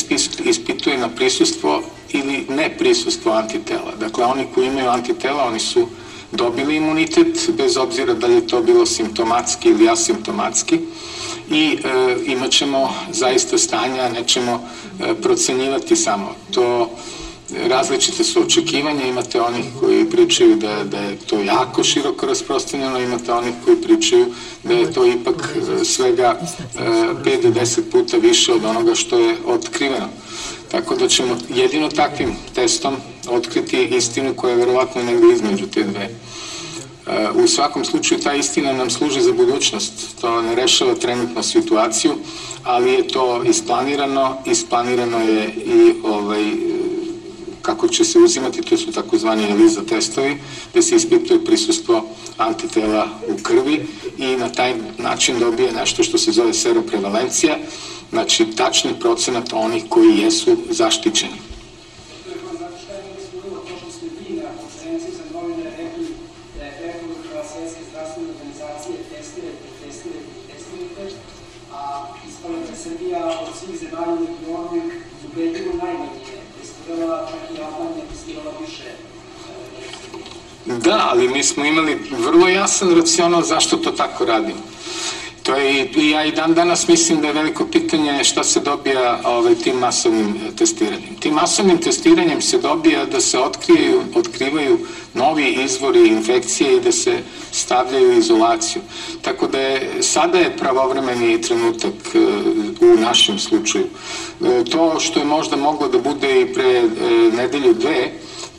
ispituje na prisustvo ili ne prisustvo antitela. Dakle, oni koji imaju antitela, oni su dobili imunitet, bez obzira da li je to bilo simptomatski ili asimptomatski i e, imat ćemo zaista stanja, nećemo e, procenjivati samo. To različite su očekivanja, imate onih koji pričaju da, da je to jako široko rasprostranjeno, imate onih koji pričaju da je to ipak e, svega 5 do 10 puta više od onoga što je otkriveno. Tako da ćemo jedino takvim testom otkriti istinu koja je verovatno negde između te dve. U svakom slučaju ta istina nam služi za budućnost. To ne rešava trenutno situaciju, ali je to isplanirano, isplanirano je i ovaj, kako će se uzimati, to su takozvani ELISA testovi, gde se ispituje prisustvo antitela u krvi i na taj način dobije nešto što se zove seroprevalencija, znači tačni procenat onih koji jesu zaštićeni. Da, ali mi smo imali vrlo jasan racional zašto to tako radimo. To je, i ja i dan danas mislim da je veliko pitanje šta se dobija ovaj, tim masovnim testiranjem. Tim masovnim testiranjem se dobija da se otkriju, otkrivaju novi izvori infekcije i da se stavljaju izolaciju. Tako da je, sada je pravovremeni trenutak e, u našem slučaju. E, to što je možda moglo da bude i pre nedelju dve,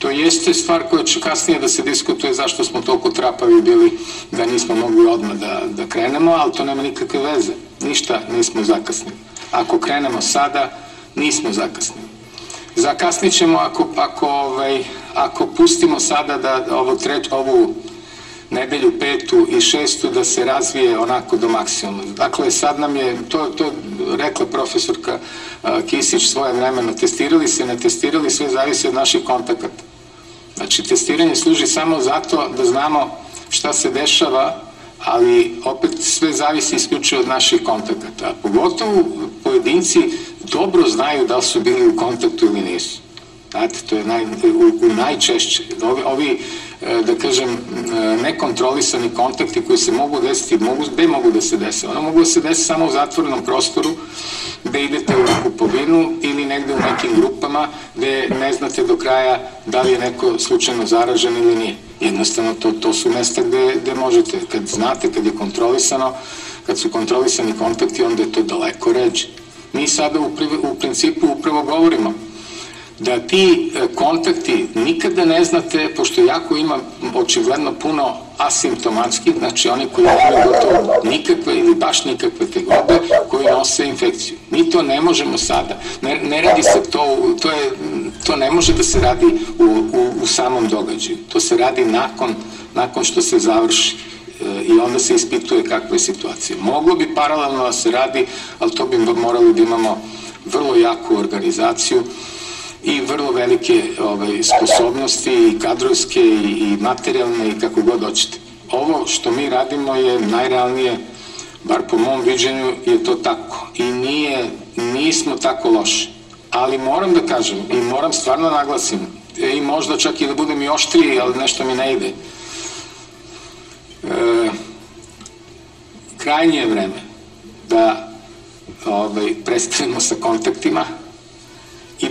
To jeste stvar koja će kasnije da se diskutuje zašto smo toliko trapavi bili da nismo mogli odmah da, da krenemo, ali to nema nikakve veze. Ništa nismo zakasnili. Ako krenemo sada, nismo zakasnili. Zakasnit ćemo ako, ako, ovaj, ako pustimo sada da ovo treć, ovu nedelju petu i šestu da se razvije onako do maksimuma. Dakle, sad nam je, to, to rekla profesorka Kisić svoje vremeno, testirali se, ne testirali, sve zavisi od naših kontakata. Znači, testiranje služi samo zato da znamo šta se dešava, ali opet sve zavisi isključivo od naših kontakata. Pogotovo pojedinci dobro znaju da li su bili u kontaktu ili nisu. Znate, to je naj, u, u najčešće. Ovi, ovi, da kažem, nekontrolisani kontakti koji se mogu desiti, mogu, gde mogu da se dese? Ono mogu da se desi samo u zatvorenom prostoru, gde idete u kupovinu ili negde u nekim grupama gde ne znate do kraja da li je neko slučajno zaražen ili nije. Jednostavno to, to su mesta gde, gde možete, kad znate, kad je kontrolisano, kad su kontrolisani kontakti, onda je to daleko ređe. Mi sada u, u principu upravo govorimo da ti e, kontakti nikada ne znate, pošto jako ima očigledno puno asimptomatski, znači oni koji nemaju gotovo nikakve ili baš nikakve tegobe, koji nose infekciju. Mi to ne možemo sada. Ne, ne radi se to, to, je, to ne može da se radi u, u, u samom događaju. To se radi nakon, nakon što se završi e, i onda se ispituje kakva je situacija. Moglo bi paralelno da se radi, ali to bi morali da imamo vrlo jaku organizaciju i vrlo velike ovaj, sposobnosti i kadrovske i, materijalne i kako god hoćete. Ovo što mi radimo je najrealnije, bar po mom viđenju je to tako i nije, nismo tako loši. Ali moram da kažem i moram stvarno naglasim e, i možda čak i da budem i oštriji, ali nešto mi ne ide. E, krajnje je vreme da ovaj, prestanemo sa kontaktima,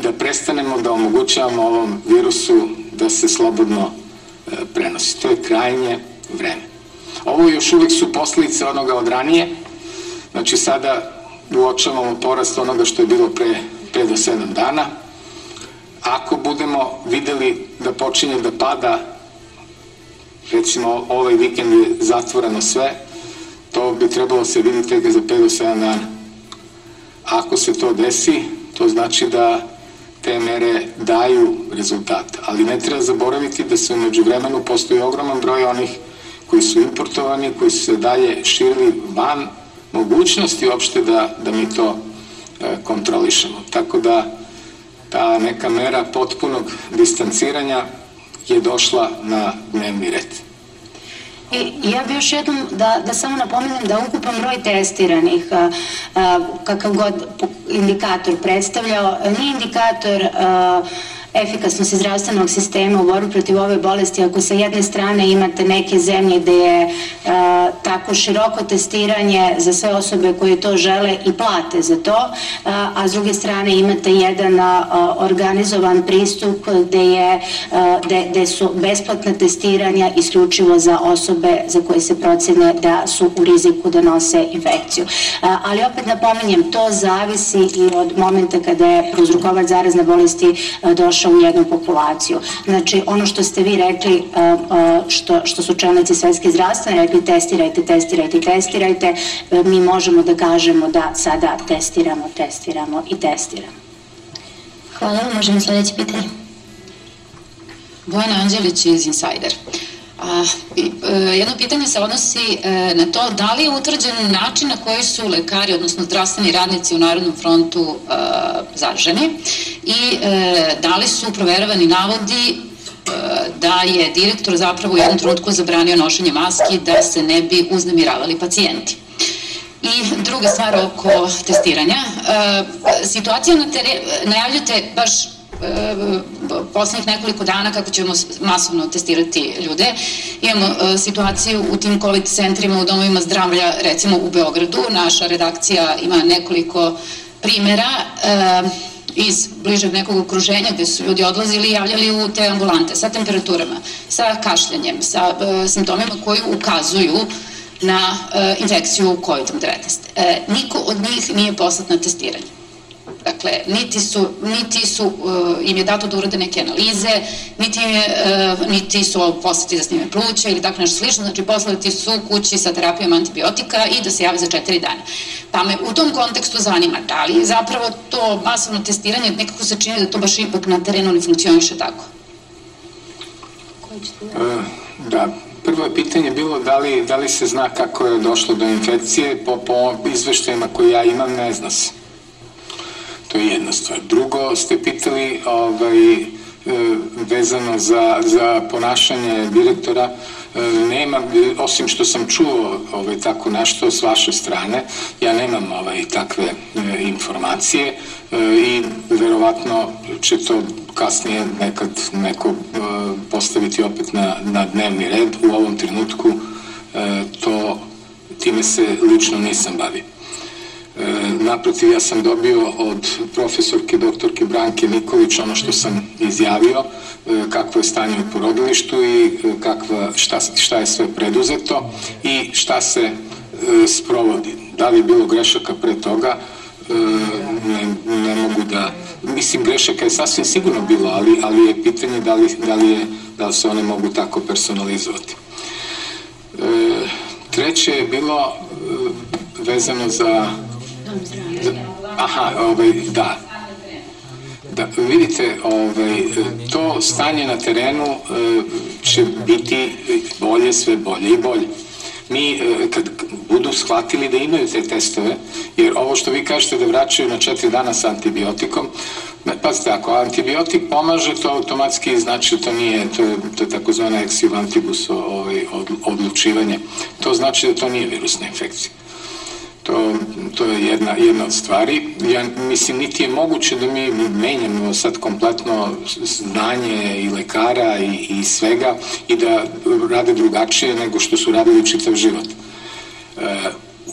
da prestanemo da omogućavamo ovom virusu da se slobodno e, prenosi. To je krajnje vreme. Ovo još uvek su posledice onoga od ranije, znači sada uočavamo porast onoga što je bilo pre 5 do 7 dana. Ako budemo videli da počinje da pada, recimo ovaj vikend je zatvoreno sve, to bi trebalo se vidjeti tek za 5 do 7 dana. Ako se to desi, to znači da te mere daju rezultat. Ali ne treba zaboraviti da se umeđu vremenu postoji ogroman broj onih koji su importovani, koji su se dalje širili van mogućnosti uopšte da, da mi to e, kontrolišemo. Tako da ta neka mera potpunog distanciranja je došla na dnevni red. I ja bih još jednom da, da samo napomenem da ukupan broj testiranih, a, a, kakav god indikator predstavljao, nije indikator a, efikasnosti zdravstvenog sistema u borbi protiv ove bolesti, ako sa jedne strane imate neke zemlje gde je a, tako široko testiranje za sve osobe koje to žele i plate za to, a, a s druge strane imate jedan a, organizovan pristup gde, je, a, gde, gde su besplatna testiranja isključivo za osobe za koje se procene da su u riziku da nose infekciju. A, ali opet napominjem, to zavisi i od momenta kada je prouzrukovač zarazne bolesti a, došao u jednu populaciju. Znači, ono što ste vi rekli, a, a, što, što su čelnici svetske zdravstvene rekli, testirajte, testirajte, testirajte, a, mi možemo da kažemo da sada testiramo, testiramo i testiramo. Hvala vam, možemo sledeće pitanje. Bojana Anđelić iz Insider. A, e, jedno pitanje se odnosi e, na to da li je utvrđen način na koji su lekari, odnosno zdravstveni radnici u Narodnom frontu e, zaraženi i da li su proveravani navodi da je direktor zapravo u jednom trenutku zabranio nošenje maski da se ne bi uznemiravali pacijenti. I druga stvar oko testiranja. Situacija na terenu, najavljate baš poslednjih nekoliko dana kako ćemo masovno testirati ljude. Imamo e, situaciju u tim COVID centrima u domovima zdravlja, recimo u Beogradu. Naša redakcija ima nekoliko primera iz bližeg nekog okruženja gde su ljudi odlazili i javljali u te ambulante sa temperaturama, sa kašljanjem, sa simptomima koji ukazuju na e, infekciju COVID-19. E, niko od njih nije poslat na testiranje. Dakle, niti su, niti su uh, im je dato da urade neke analize, niti, im je, uh, niti su poslati da snime pluća ili tako nešto slično, znači poslati su kući sa terapijom antibiotika i da se jave za četiri dana. Pa me u tom kontekstu zanima da li zapravo to masovno testiranje, nekako se čini da to baš ipak na terenu ne funkcioniše tako. Uh, da, Prvo je pitanje bilo da li, da li se zna kako je došlo do infekcije, po, po izveštajima koje ja imam ne zna se. To je jedna stvar. Drugo ste pitali ovaj, e, vezano za, za ponašanje direktora, e, nema, osim što sam čuo ovaj, tako nešto s vaše strane, ja nemam ovaj, takve e, informacije i verovatno će to kasnije nekad neko postaviti opet na, na dnevni red. U ovom trenutku to, time se lično nisam bavio. Naprotiv, ja sam dobio od profesorke doktorke Branke Nikolić ono što sam izjavio, e, kakvo je stanje u porodilištu i e, kakva, šta, šta je sve preduzeto i šta se e, sprovodi. Da li je bilo grešaka pre toga, ne, ne mogu da mislim grešaka je sasvim sigurno bilo, ali, ali je pitanje da li, da li, je, da li se one mogu tako personalizovati. Treće je bilo vezano za... aha, ovaj, da. Da, vidite, ovaj, to stanje na terenu e, će biti bolje, sve bolje i bolje mi e, kad budu shvatili da imaju te testove, jer ovo što vi kažete da vraćaju na četiri dana sa antibiotikom, Pazite, ako antibiotik pomaže, to automatski znači to nije, to je, to je takozvana antibus ovaj, odlučivanje. To znači da to nije virusna infekcija. To, to je jedna, jedna od stvari. Ja mislim, niti je moguće da mi menjamo sad kompletno znanje i lekara i, i svega i da rade drugačije nego što su radili čitav život. E,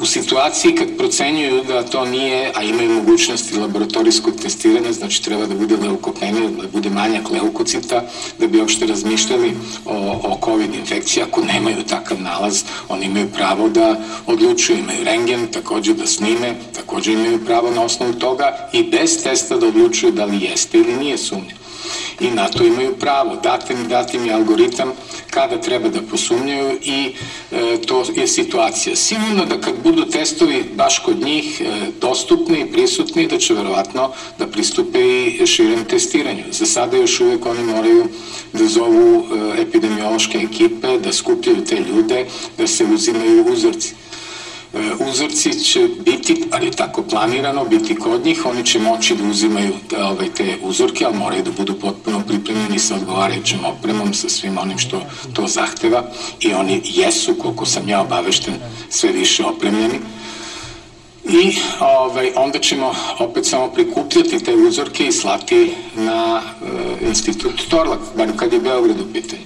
u situaciji kad procenjuju da to nije, a imaju mogućnosti laboratorijskog testiranja, znači treba da bude leukopenija, da bude manjak leukocita, da bi uopšte razmišljali o, o COVID infekciji. Ako nemaju takav nalaz, oni imaju pravo da odlučuju, imaju rengen, takođe da snime, takođe imaju pravo na osnovu toga i bez testa da odlučuju da li jeste ili nije sumnja i na to imaju pravo. Date mi, date mi algoritam kada treba da posumnjaju i e, to je situacija. Sigurno da kad budu testovi baš kod njih e, dostupni i prisutni, da će verovatno da pristupe i širem testiranju. Za sada još uvek oni moraju da zovu e, epidemiološke ekipe, da skupljaju te ljude, da se uzimaju uzorci. E, uzorci će biti, ali je tako planirano, biti kod njih, oni će moći da uzimaju ovaj, te uzorke, ali moraju da budu potpuno pripremljeni sa odgovarajućom opremom, sa svim onim što to zahteva. I oni jesu, koliko sam ja obavešten, sve više opremljeni. I ovaj, onda ćemo opet samo prikupljati te uzorke i slati na e, institut Torlak, bar kad je Beograd u pitanju.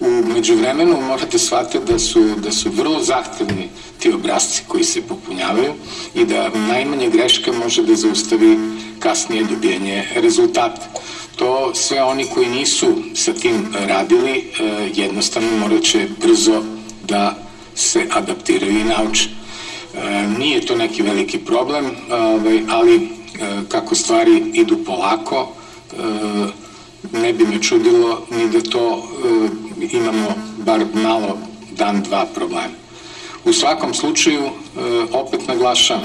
U međuvremenu morate shvatiti da su, da su vrlo zahtevni ti obrazci koji se popunjavaju i da najmanje greška može da zaustavi kasnije dobijenje rezultata. To sve oni koji nisu sa tim radili e, jednostavno morat će brzo da se adaptiraju i nauče. E, nije to neki veliki problem, ovaj, ali e, kako stvari idu polako, ne bi me čudilo ni da to imamo bar malo dan, dva problema. U svakom slučaju, opet naglašam,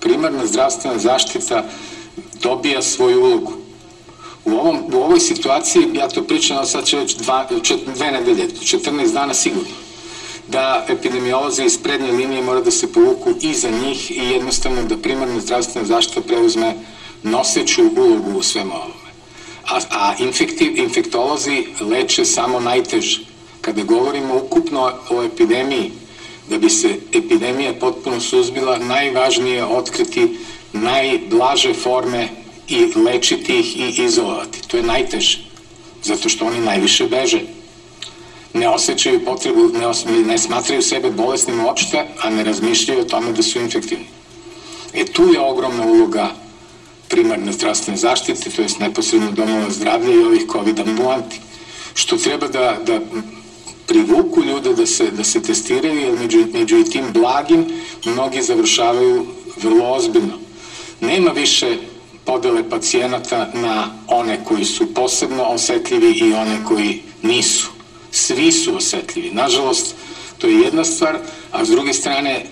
primarna zdravstvena zaštita dobija svoju ulogu. U, ovom, u ovoj situaciji, ja to pričam, sad će već dva, čet, dve nedelje, 14 dana sigurno, da epidemiolozi iz prednje linije mora da se povuku i za njih i jednostavno da primarna zdravstvena zaštita preuzme noseću ulogu u svemu ovome. A, a infektiv, infektolozi leče samo najteže. Kada govorimo ukupno o epidemiji, da bi se epidemija potpuno suzbila, najvažnije je otkriti najblaže forme i lečiti ih i izolovati. To je najteže, zato što oni najviše beže. Ne osjećaju potrebu, ne, os, ne smatraju sebe bolesnim uopšte, a ne razmišljaju o tome da su infektivni. E tu je ogromna uloga primarne zdravstvene zaštite, to je neposredno domova zdravlja i ovih COVID ambulanti, što treba da, da privuku ljude da se, da se testiraju, jer među, među i tim blagim mnogi završavaju vrlo ozbiljno. Nema više podele pacijenata na one koji su posebno osetljivi i one koji nisu. Svi su osetljivi. Nažalost, to je jedna stvar, a s druge strane,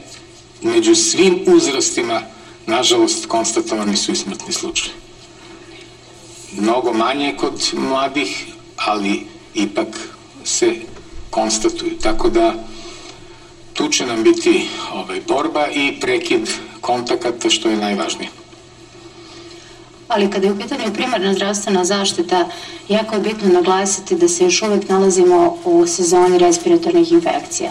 među svim uzrastima, nažalost, konstatovani su i smrtni slučaj. Mnogo manje kod mladih, ali ipak se konstatuju. Tako da, tu će nam biti ovaj, borba i prekid kontakata, što je najvažnije ali kada je u pitanju primarna zdravstvena zaštita, jako je bitno naglasiti da se još uvek nalazimo u sezoni respiratornih infekcija.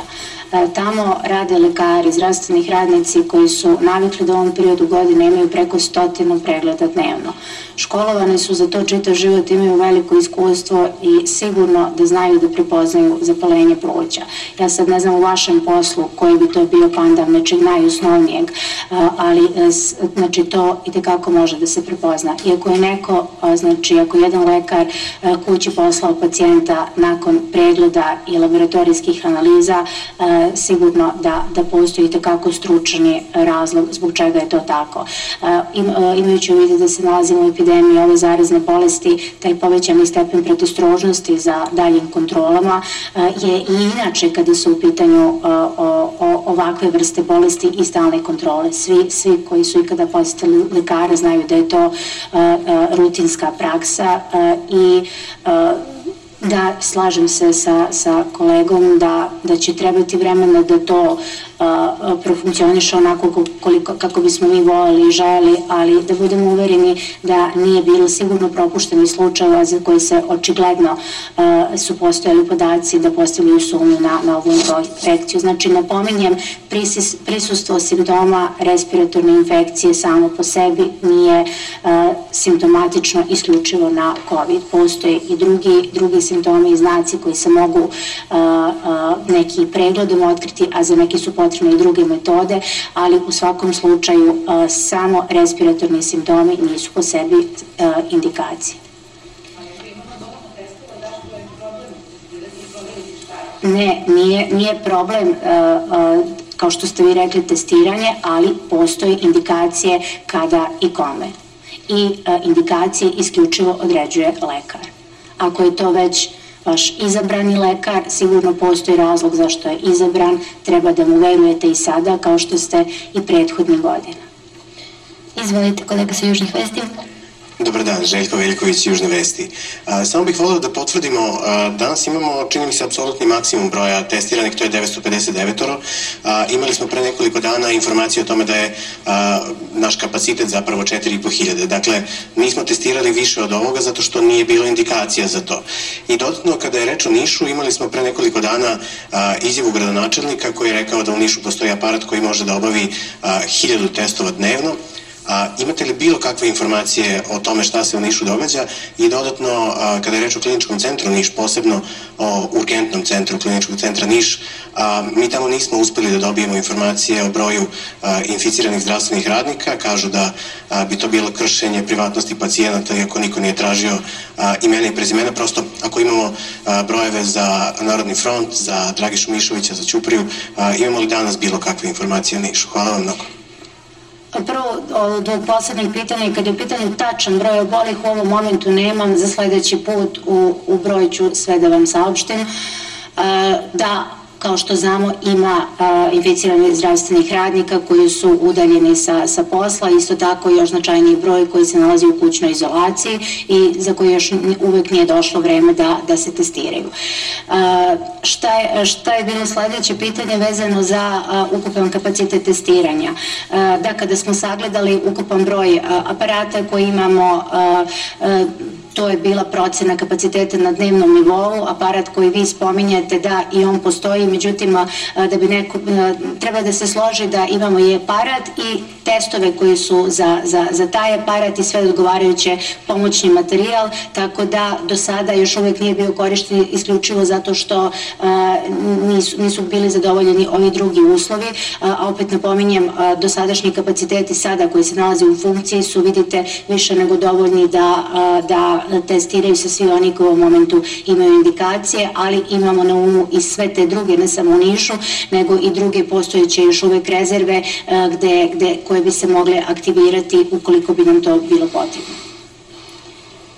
E, tamo rade lekari, zdravstvenih radnici koji su navikli da u ovom periodu godine imaju preko stotinu pregleda dnevno. Školovane su za to čitav život, imaju veliko iskustvo i sigurno da znaju da prepoznaju zapalenje pluća. Ja sad ne znam u vašem poslu koji bi to bio pandav nečeg najosnovnijeg, e, ali e, znači to i tekako može da se prepozna. Iako je neko, znači ako jedan lekar kući poslao pacijenta nakon pregleda i laboratorijskih analiza, sigurno da, da postoji takako stručni razlog zbog čega je to tako. Im, imajući u vidu da se nalazimo u epidemiji ove zarazne bolesti, taj povećani stepen predostrožnosti za daljim kontrolama je i inače kada su u pitanju o, ovakve vrste bolesti i stalne kontrole. Svi, svi koji su ikada posetili lekara znaju da je to rutinska praksa i Da, slažem se sa, sa kolegom da, da će trebati vremena da to profunkcioniše onako koliko, kako bismo mi voleli i želi, ali da budemo uvereni da nije bilo sigurno propušteni slučajeva za koji se očigledno su postojali podaci da postavljaju sumnju na, na ovu infekciju. Znači, napominjem, prisis, prisustvo simptoma respiratorne infekcije samo po sebi nije simptomatično isključivo na COVID. Postoje i drugi, drugi simptomi i znaci koji se mogu neki pregledom otkriti, a za neki su potrebni potrebne i druge metode, ali u svakom slučaju samo respiratorni simptomi nisu po sebi indikacije. Ne, nije, nije problem kao što ste vi rekli testiranje, ali postoje indikacije kada i kome. I indikacije isključivo određuje lekar. Ako je to već vaš izabrani lekar, sigurno postoji razlog zašto je izabran, treba da mu verujete i sada kao što ste i prethodnih godina. Izvolite, kolega sa Južnih vesti. Dobar dan, Željko Veljković, Južne vesti. Samo bih volio da potvrdimo, danas imamo, čini mi se, apsolutni maksimum broja testiranih, to je 959 a, Imali smo pre nekoliko dana informaciju o tome da je naš kapacitet zapravo 4500. Dakle, nismo testirali više od ovoga zato što nije bilo indikacija za to. I dodatno, kada je reč o Nišu, imali smo pre nekoliko dana izjavu gradonačelnika koji je rekao da u Nišu postoji aparat koji može da obavi a, 1000 testova dnevno A, imate li bilo kakve informacije o tome šta se u Nišu događa i dodatno a, kada je reč o kliničkom centru Niš, posebno o urgentnom centru kliničkog centra Niš, a, mi tamo nismo uspeli da dobijemo informacije o broju a, inficiranih zdravstvenih radnika, kažu da a, bi to bilo kršenje privatnosti pacijenata iako niko nije tražio a, imena i prezimena, prosto ako imamo a, brojeve za Narodni front, za Dragišu Mišovića, za Ćupriju, a, imamo li danas bilo kakve informacije o Nišu? Hvala vam mnogo. Prvo, ovog poslednjeg pitanja, kad je u pitanju tačan broj obolih, u ovom momentu nemam, za sledeći put u, u broj ću sve da vam saopštim. E, da, kao što znamo, ima a, inficiranih zdravstvenih radnika koji su udaljeni sa, sa posla, isto tako još značajniji broj koji se nalazi u kućnoj izolaciji i za koji još uvek nije došlo vreme da, da se testiraju. A, šta, je, šta je bilo sledeće pitanje vezano za a, ukupan kapacitet testiranja? A, da, kada smo sagledali ukupan broj a, aparata koji imamo a, a, to je bila procena kapaciteta na dnevnom nivou, aparat koji vi spominjete da i on postoji, međutim da bi neko, treba da se složi da imamo i aparat i testove koji su za, za, za taj aparat i sve odgovarajuće pomoćni materijal, tako da do sada još uvek nije bio korišten isključivo zato što a, nisu, nisu bili zadovoljeni ovi drugi uslovi, a, a opet napominjem, a, dosadašnji kapaciteti sada koji se nalaze u funkciji su, vidite, više nego dovoljni da, a, da testiraju se svi oni koji u momentu imaju indikacije, ali imamo na umu i sve te druge, ne samo u Nišu, nego i druge postojeće još uvek rezerve gde, gde, koje bi se mogle aktivirati ukoliko bi nam to bilo potrebno.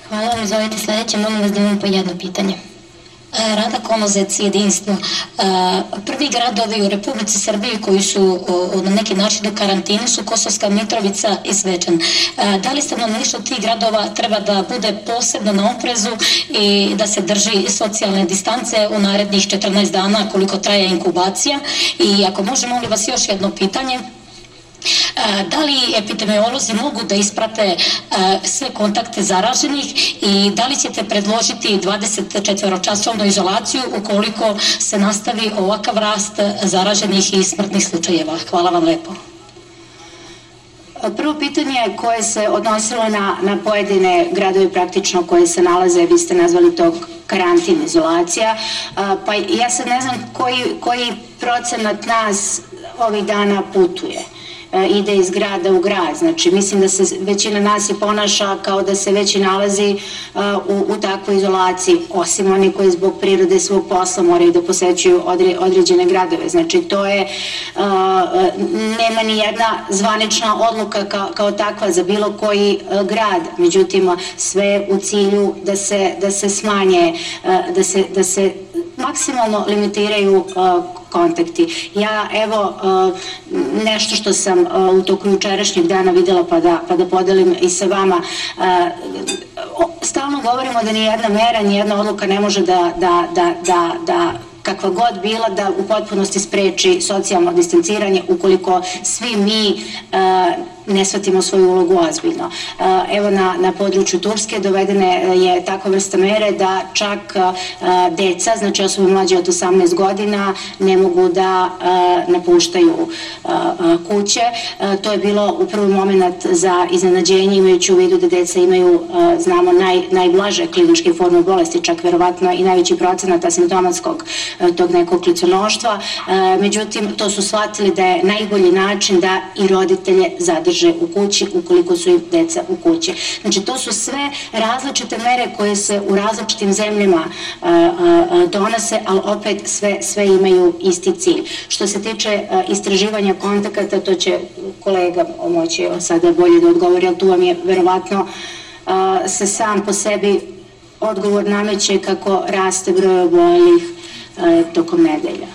Hvala vam, izvolite sledeće, molim vas da imamo po jedno pitanje. Rada Komozec jedinstvo. Prvi gradovi u Republici Srbiji koji su na neki način u karantini su Kosovska Mitrovica i Zvečan. Da li stanovništvo tih gradova treba da bude posebno na oprezu i da se drži socijalne distance u narednih 14 dana koliko traje inkubacija? I ako može, molim vas još jedno pitanje. Da li epidemiolozi mogu da isprate sve kontakte zaraženih i da li ćete predložiti 24-časovnu izolaciju ukoliko se nastavi ovakav rast zaraženih i smrtnih slučajeva? Hvala vam lepo. Prvo pitanje koje se odnosilo na, na pojedine gradove praktično koje se nalaze, vi ste nazvali to karantin, izolacija, pa ja sad ne znam koji, koji procenat nas ovih dana putuje. E, ide iz grada u grad. Znači, mislim da se većina nas i ponaša kao da se već i nalazi e, u, u takvoj izolaciji, osim oni koji zbog prirode svog posla moraju da posećuju odre, određene gradove. Znači, to je, e, nema ni jedna zvanična odluka kao, kao takva za bilo koji grad. Međutim, sve u cilju da se, da se smanje, da se, da se maksimalno limitiraju kontakti. Ja evo uh, nešto što sam uh, u toku jučerašnjeg dana videla pa da, pa da podelim i sa vama. Uh, stalno govorimo da nijedna mera, nijedna odluka ne može da, da, da, da, da kakva god bila da u potpunosti spreči socijalno distanciranje ukoliko svi mi uh, ne shvatimo svoju ulogu ozbiljno. Evo na, na području Turske dovedene je takva vrsta mere da čak deca, znači osobe mlađe od 18 godina, ne mogu da napuštaju kuće. To je bilo u prvi moment za iznenađenje imajući u vidu da deca imaju, znamo, naj, najblaže kliničke forme bolesti, čak verovatno i najveći procenat asimptomatskog tog nekog kliconoštva. Međutim, to su shvatili da je najbolji način da i roditelje zadrže drže u kući ukoliko su im deca u kući. Znači to su sve različite mere koje se u različitim zemljama a, a, donose, ali opet sve, sve imaju isti cilj. Što se tiče a, istraživanja kontakata, to će kolega moći sada bolje da odgovori, ali tu vam je verovatno se sam po sebi odgovor nameće kako raste broj obolih tokom nedelja.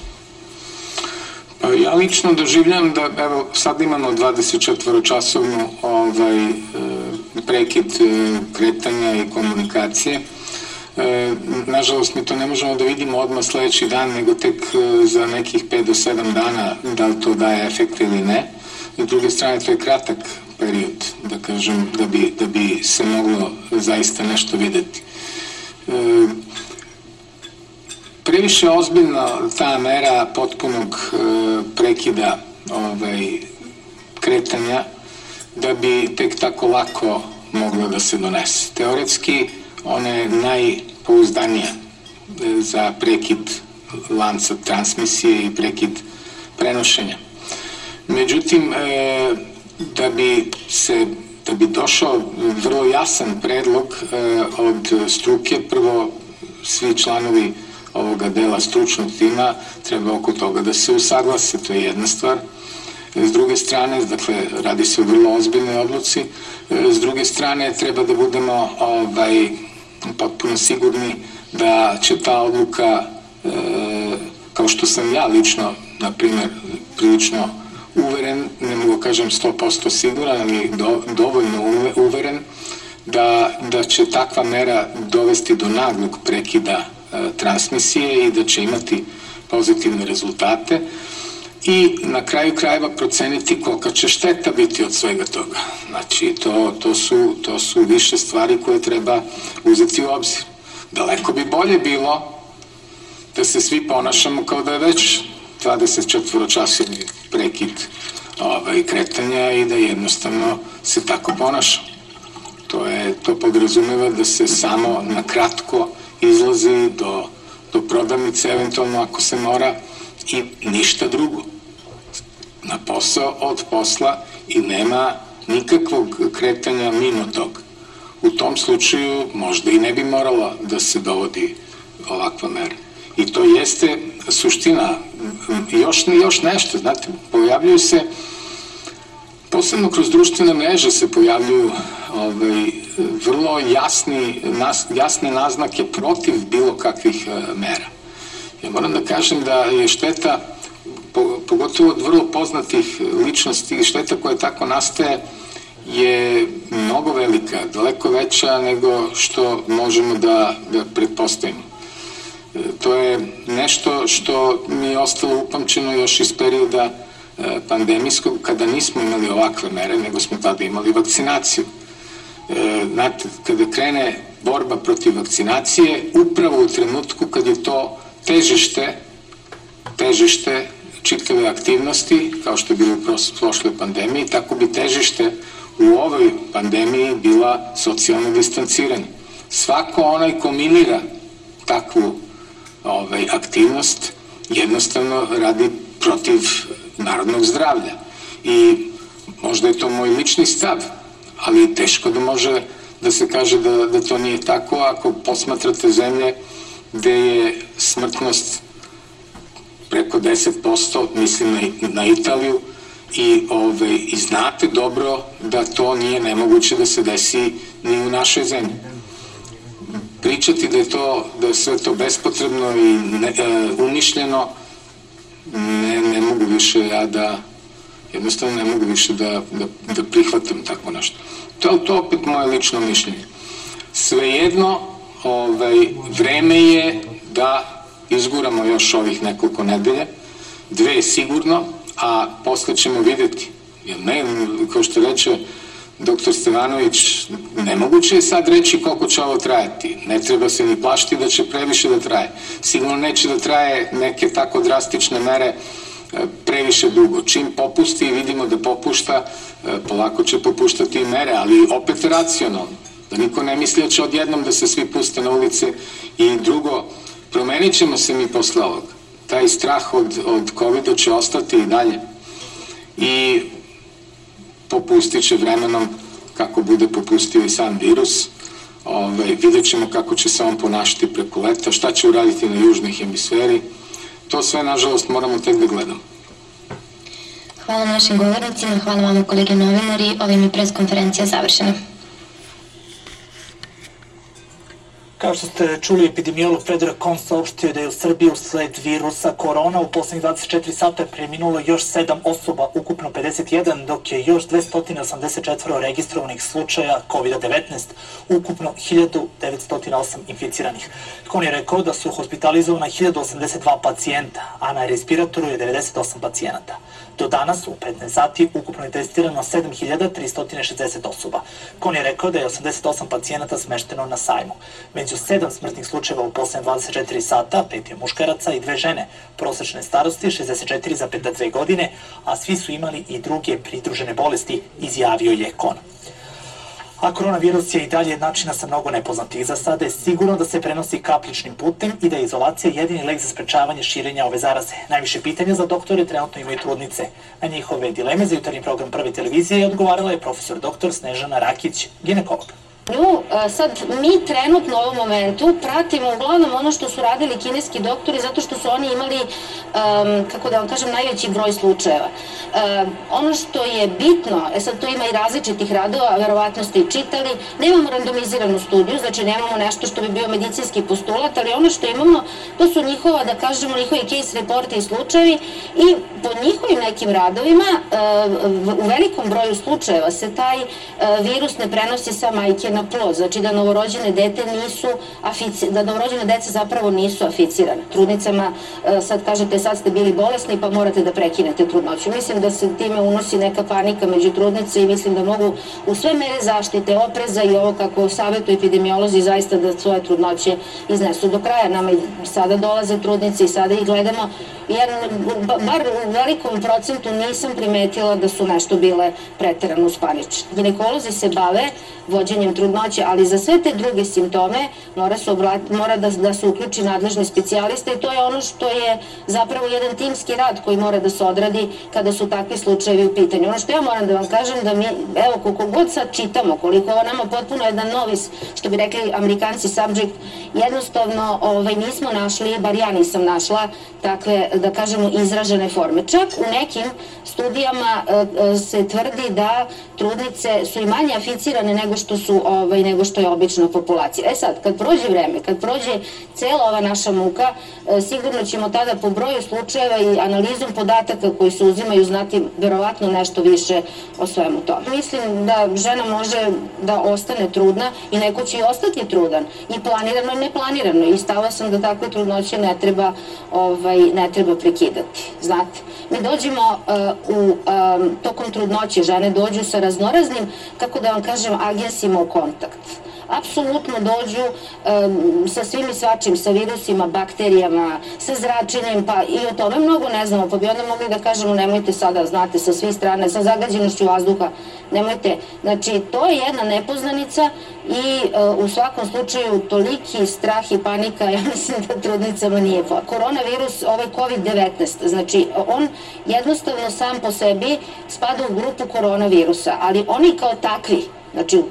Ja lično doživljam da, evo, sad imamo 24 časovnu ovaj, e, prekid e, kretanja i komunikacije. E, nažalost, mi to ne možemo da vidimo odmah sledeći dan, nego tek za nekih 5 do 7 dana da li to daje efekt ili ne. S druge strane, to je kratak period, da kažem, da bi, da bi se moglo zaista nešto videti. Previše ozbiljna ta mera potpunog e, prekida ovaj, kretanja da bi tek tako lako moglo da se donese. Teoretski ona je najpouzdanija e, za prekid lanca transmisije i prekid prenošenja. Međutim, e, da bi se da bi došao vrlo jasan predlog od struke, prvo svi članovi ovoga dela stručnog tima treba oko toga da se usaglase, to je jedna stvar. S druge strane, dakle, radi se o vrlo ozbiljnoj odluci, s druge strane treba da budemo ovaj, potpuno sigurni da će ta odluka, e, kao što sam ja lično, na primjer, prilično uveren, ne mogu kažem 100% siguran, ali do, dovoljno uveren, da, da će takva mera dovesti do naglog prekida e, transmisije i da će imati pozitivne rezultate i na kraju krajeva proceniti kolika će šteta biti od svega toga. Znači, to, to, su, to su više stvari koje treba uzeti u obzir. Daleko bi bolje bilo da se svi ponašamo kao da je već 24 časovni prekid ovaj, kretanja i da jednostavno se tako ponaša. To, je, to podrazumeva da se samo na kratko izlazi do, do prodavnice, eventualno ako se mora, i ništa drugo. Na posao od posla i nema nikakvog kretanja mimo tog. U tom slučaju možda i ne bi morala da se dovodi ovakva mera. I to jeste suština. Još, još nešto, znate, pojavljuju se, posebno kroz društvene mreže se pojavljuju ovaj, vrlo jasni, nas, jasne naznake protiv bilo kakvih uh, mera. Ja moram da kažem da je šteta, pogotovo od vrlo poznatih ličnosti, šteta koja tako nastaje, je mnogo velika, daleko veća nego što možemo da, da pretpostavimo. E, to je nešto što mi je ostalo upamćeno još iz perioda e, pandemijskog, kada nismo imali ovakve mere, nego smo tada imali vakcinaciju. E, znate, kada krene borba protiv vakcinacije, upravo u trenutku kad je to težište, težište čitave aktivnosti, kao što je bilo u prošloj pandemiji, tako bi težište u ovoj pandemiji bila socijalno distanciranje. Svako onaj ko minira takvu ovaj, aktivnost jednostavno radi protiv narodnog zdravlja. I možda je to moj lični stav, ali teško da može da se kaže da, da to nije tako ako posmatrate zemlje gde je smrtnost preko 10%, mislim na, na Italiju, i, ove, i znate dobro da to nije nemoguće da se desi ni u našoj zemlji. Pričati da je to, da je sve to bespotrebno i ne, e, umišljeno, ne, ne mogu više ja da, jednostavno ne mogu više da, da, da prihvatam tako nešto. To je to opet moje lično mišljenje. Svejedno, ovaj, vreme je da izguramo još ovih nekoliko nedelja, dve sigurno, a posle ćemo videti. Jer ne, kao što reče doktor Stevanović, nemoguće je sad reći koliko će ovo trajati. Ne treba se ni plašiti da će previše da traje. Sigurno neće da traje neke tako drastične mere e, previše dugo. Čim popusti i vidimo da popušta, e, polako će popuštati i mere, ali opet racionalno. Da niko ne misli da će odjednom da se svi puste na ulice i drugo, promenit ćemo se mi posle ovoga taj strah od, od COVID-a će ostati i dalje i popustit će vremenom kako bude popustio i sam virus. Ove, vidjet ćemo kako će se on ponašati preko leta, šta će uraditi na južnoj hemisferi. To sve, nažalost, moramo tek da gledamo. Hvala našim govornicima, hvala vama kolege novinari. Ovim je preskonferencija završena. Kao što ste čuli, epidemiolog Predrag Kon saopštio da je u Srbiji usled virusa korona u poslednjih 24 sata preminulo još 7 osoba, ukupno 51, dok je još 284 registrovanih slučaja COVID-19, ukupno 1908 inficiranih. Kon je rekao da su hospitalizovana 1082 pacijenta, a na respiratoru je 98 pacijenata. Do danas, u 15 sati, ukupno je testirano 7360 osoba. Kon je rekao da je 88 pacijenata smešteno na sajmu. Među sedam smrtnih slučajeva u poslednje 24 sata, pet je muškaraca i dve žene, prosečne starosti 64,2 godine, a svi su imali i druge pridružene bolesti, izjavio je Kon. A koronavirus je i dalje jednačina sa mnogo nepoznatih. Za sada je sigurno da se prenosi kapličnim putem i da je izolacija jedini lek za sprečavanje širenja ove zaraze. Najviše pitanja za doktore trenutno imaju trudnice. Na njihove dileme za jutarnji program prve televizije odgovarala je profesor doktor Snežana Rakić, ginekolog. Nju e, sad mi trenutno u ovom momentu pratimo uglavnom ono što su radili kineski doktori zato što su oni imali, um, kako da vam kažem, najveći broj slučajeva. Um, ono što je bitno, e sad to ima i različitih radova, verovatno ste i čitali, nemamo randomiziranu studiju, znači nemamo nešto što bi bio medicinski postulat, ali ono što imamo, to su njihova, da kažemo, njihovi case reporti i slučajevi i po njihovim nekim radovima uh, u velikom broju slučajeva se taj virus ne prenosi sa majke na plod, znači da novorođene dete nisu afici, da novorođene deca zapravo nisu aficirane. Trudnicama e, sad kažete sad ste bili bolesni pa morate da prekinete trudnoću. Mislim da se time unosi neka panika među trudnice i mislim da mogu u sve mere zaštite, opreza i ovo kako savjetu epidemiolozi zaista da svoje trudnoće iznesu do kraja. Nama i sada dolaze trudnice i sada ih gledamo jer bar u velikom procentu nisam primetila da su nešto bile preterano uspanične. Ginekolozi se bave vođenjem trudnoće, ali za sve te druge simptome mora, se obrat, mora da, da se uključi nadležni specijalista i to je ono što je zapravo jedan timski rad koji mora da se odradi kada su takvi slučajevi u pitanju. Ono što ja moram da vam kažem da mi, evo koliko god sad čitamo, koliko ovo nama potpuno jedan novis, što bi rekli amerikanci subject, jednostavno ovaj, nismo našli, bar ja nisam našla takve, da kažemo, izražene forme. Čak u nekim studijama e, e, se tvrdi da trudnice su i manje aficirane nego što su ovaj, nego što je obična populacija. E sad, kad prođe vreme, kad prođe cela ova naša muka, e, sigurno ćemo tada po broju slučajeva i analizom podataka koji se uzimaju znati verovatno nešto više o svemu tome. Mislim da žena može da ostane trudna i neko će i ostati trudan i planirano i neplanirano i stava sam da takve trudnoće ne treba, ovaj, ne treba prekidati. Znate, mi dođemo uh, u, um, tokom trudnoće, žene dođu sa raznoraznim, kako da vam kažem, agensima u kontakt apsolutno dođu um, sa svim i svačim, sa virusima, bakterijama, sa zračenjem, pa i o tome mnogo ne znamo, pa bi onda mogli da kažemo nemojte sada, znate, sa svih strane, sa zagađenošću vazduha, nemojte. Znači, to je jedna nepoznanica i uh, u svakom slučaju toliki strah i panika, ja mislim da trudnicama nije. Koronavirus, ovaj COVID-19, znači on jednostavno sam po sebi spada u grupu koronavirusa, ali oni kao takvi, znači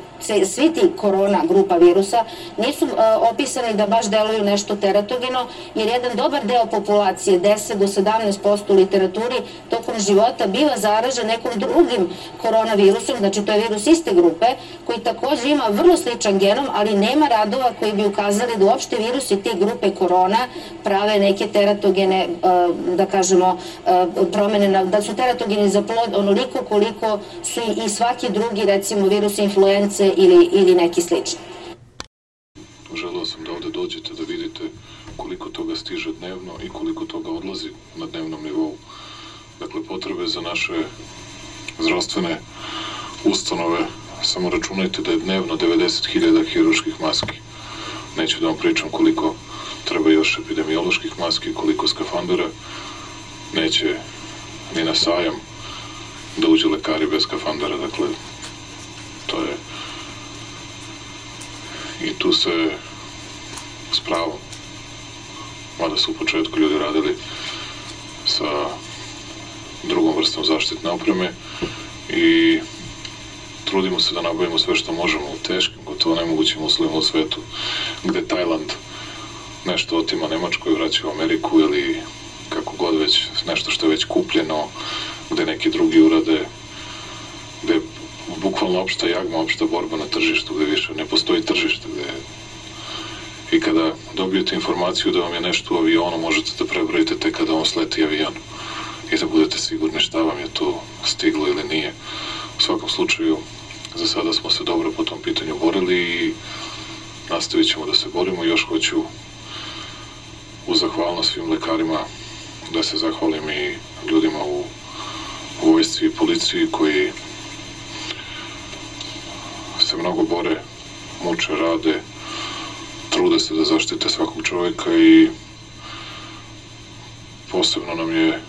svi ti korona grupa virusa nisu uh, opisani da baš deluju nešto teratogeno, jer jedan dobar deo populacije, 10 do 17% u literaturi, tokom života biva zaražen nekom drugim koronavirusom, znači to je virus iste grupe, koji takođe ima vrlo sličan genom, ali nema radova koji bi ukazali da uopšte virusi te grupe korona prave neke teratogene, uh, da kažemo, uh, promene, da su teratogeni za plod onoliko koliko su i svaki drugi, recimo virus influence ili, ili neki slični. Želeo sam da ovde dođete da vidite koliko toga stiže dnevno i koliko toga odlazi na dnevnom nivou. Dakle, potrebe za naše zdravstvene ustanove, samo računajte da je dnevno 90.000 hiruških maski. Neću da vam pričam koliko treba još epidemioloških maski, koliko skafandera. Neće ni na sajam da uđe lekari bez skafandera, dakle, to je i tu se s pravom, mada su u početku ljudi radili sa drugom vrstom zaštitne opreme i trudimo se da nabavimo sve što možemo u teškim, gotovo nemogućim uslovima u svetu, gde Tajland nešto otima Nemačkoj, vraća u Ameriku ili kako god već, nešto što je već kupljeno, gde neki drugi urade, gde bukvalno opšta jagma, opšta borba na tržištu, gde više ne postoji tržište, gde I kada dobijete informaciju da vam je nešto u avionu, možete da prebrojite tek kada on sleti avion. I da budete sigurni šta vam je to stiglo ili nije. U svakom slučaju, za sada smo se dobro po tom pitanju borili i nastavit ćemo da se borimo. Još hoću u zahvalnost svim lekarima da se zahvalim i ljudima u, vojsci i policiji koji se mnogo bore, muče, rade, trude se da zaštite svakog čovjeka i posebno nam je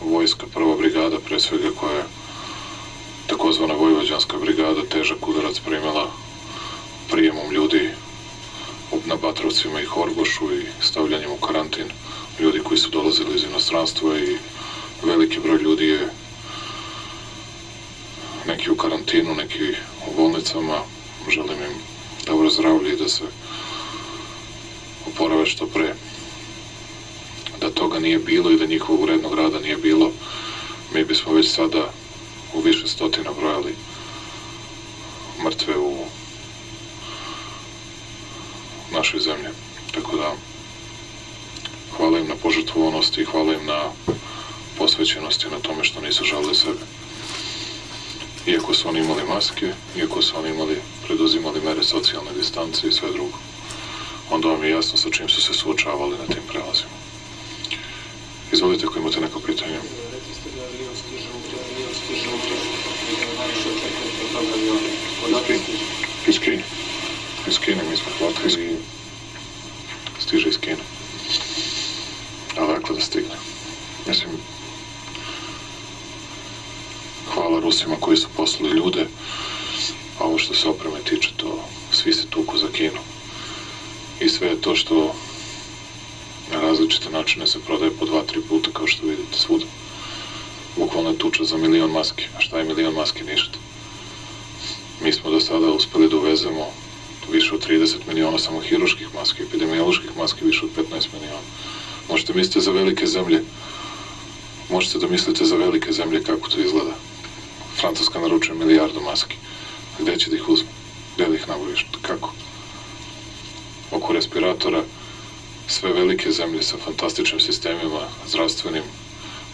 vojska prva brigada pre svega koja je takozvana vojvođanska brigada težak udarac primjela prijemom ljudi na Batrovcima i Horgošu i stavljanjem u karantin ljudi koji su dolazili iz inostranstva i veliki broj ljudi je neki u karantinu, neki u bolnicama. Želim im dobro zdravlje i da se oporave što pre. Da toga nije bilo i da njihovog urednog rada nije bilo, mi bismo već sada u više stotina brojali mrtve u našoj zemlji. Tako da, hvala im na požrtvovanosti i hvala im na posvećenosti na tome što nisu žalili sebe. Iako su oni imali maske, iako su oni imali, preduzimali mere socijalne distance i sve drugo, onda vam je jasno sa čim su se suočavali na tim prelazima. Izvolite ako imate neko pitanje. Kine. Iz Kine mi smo platili maski više od 15 miliona. Možete mislite za velike zemlje, možete da mislite za velike zemlje kako to izgleda. Francuska naručuje milijardu maski. Gde će da ih uzme? Gde da ih nabaviš? Kako? Oko respiratora sve velike zemlje sa fantastičnim sistemima, zdravstvenim,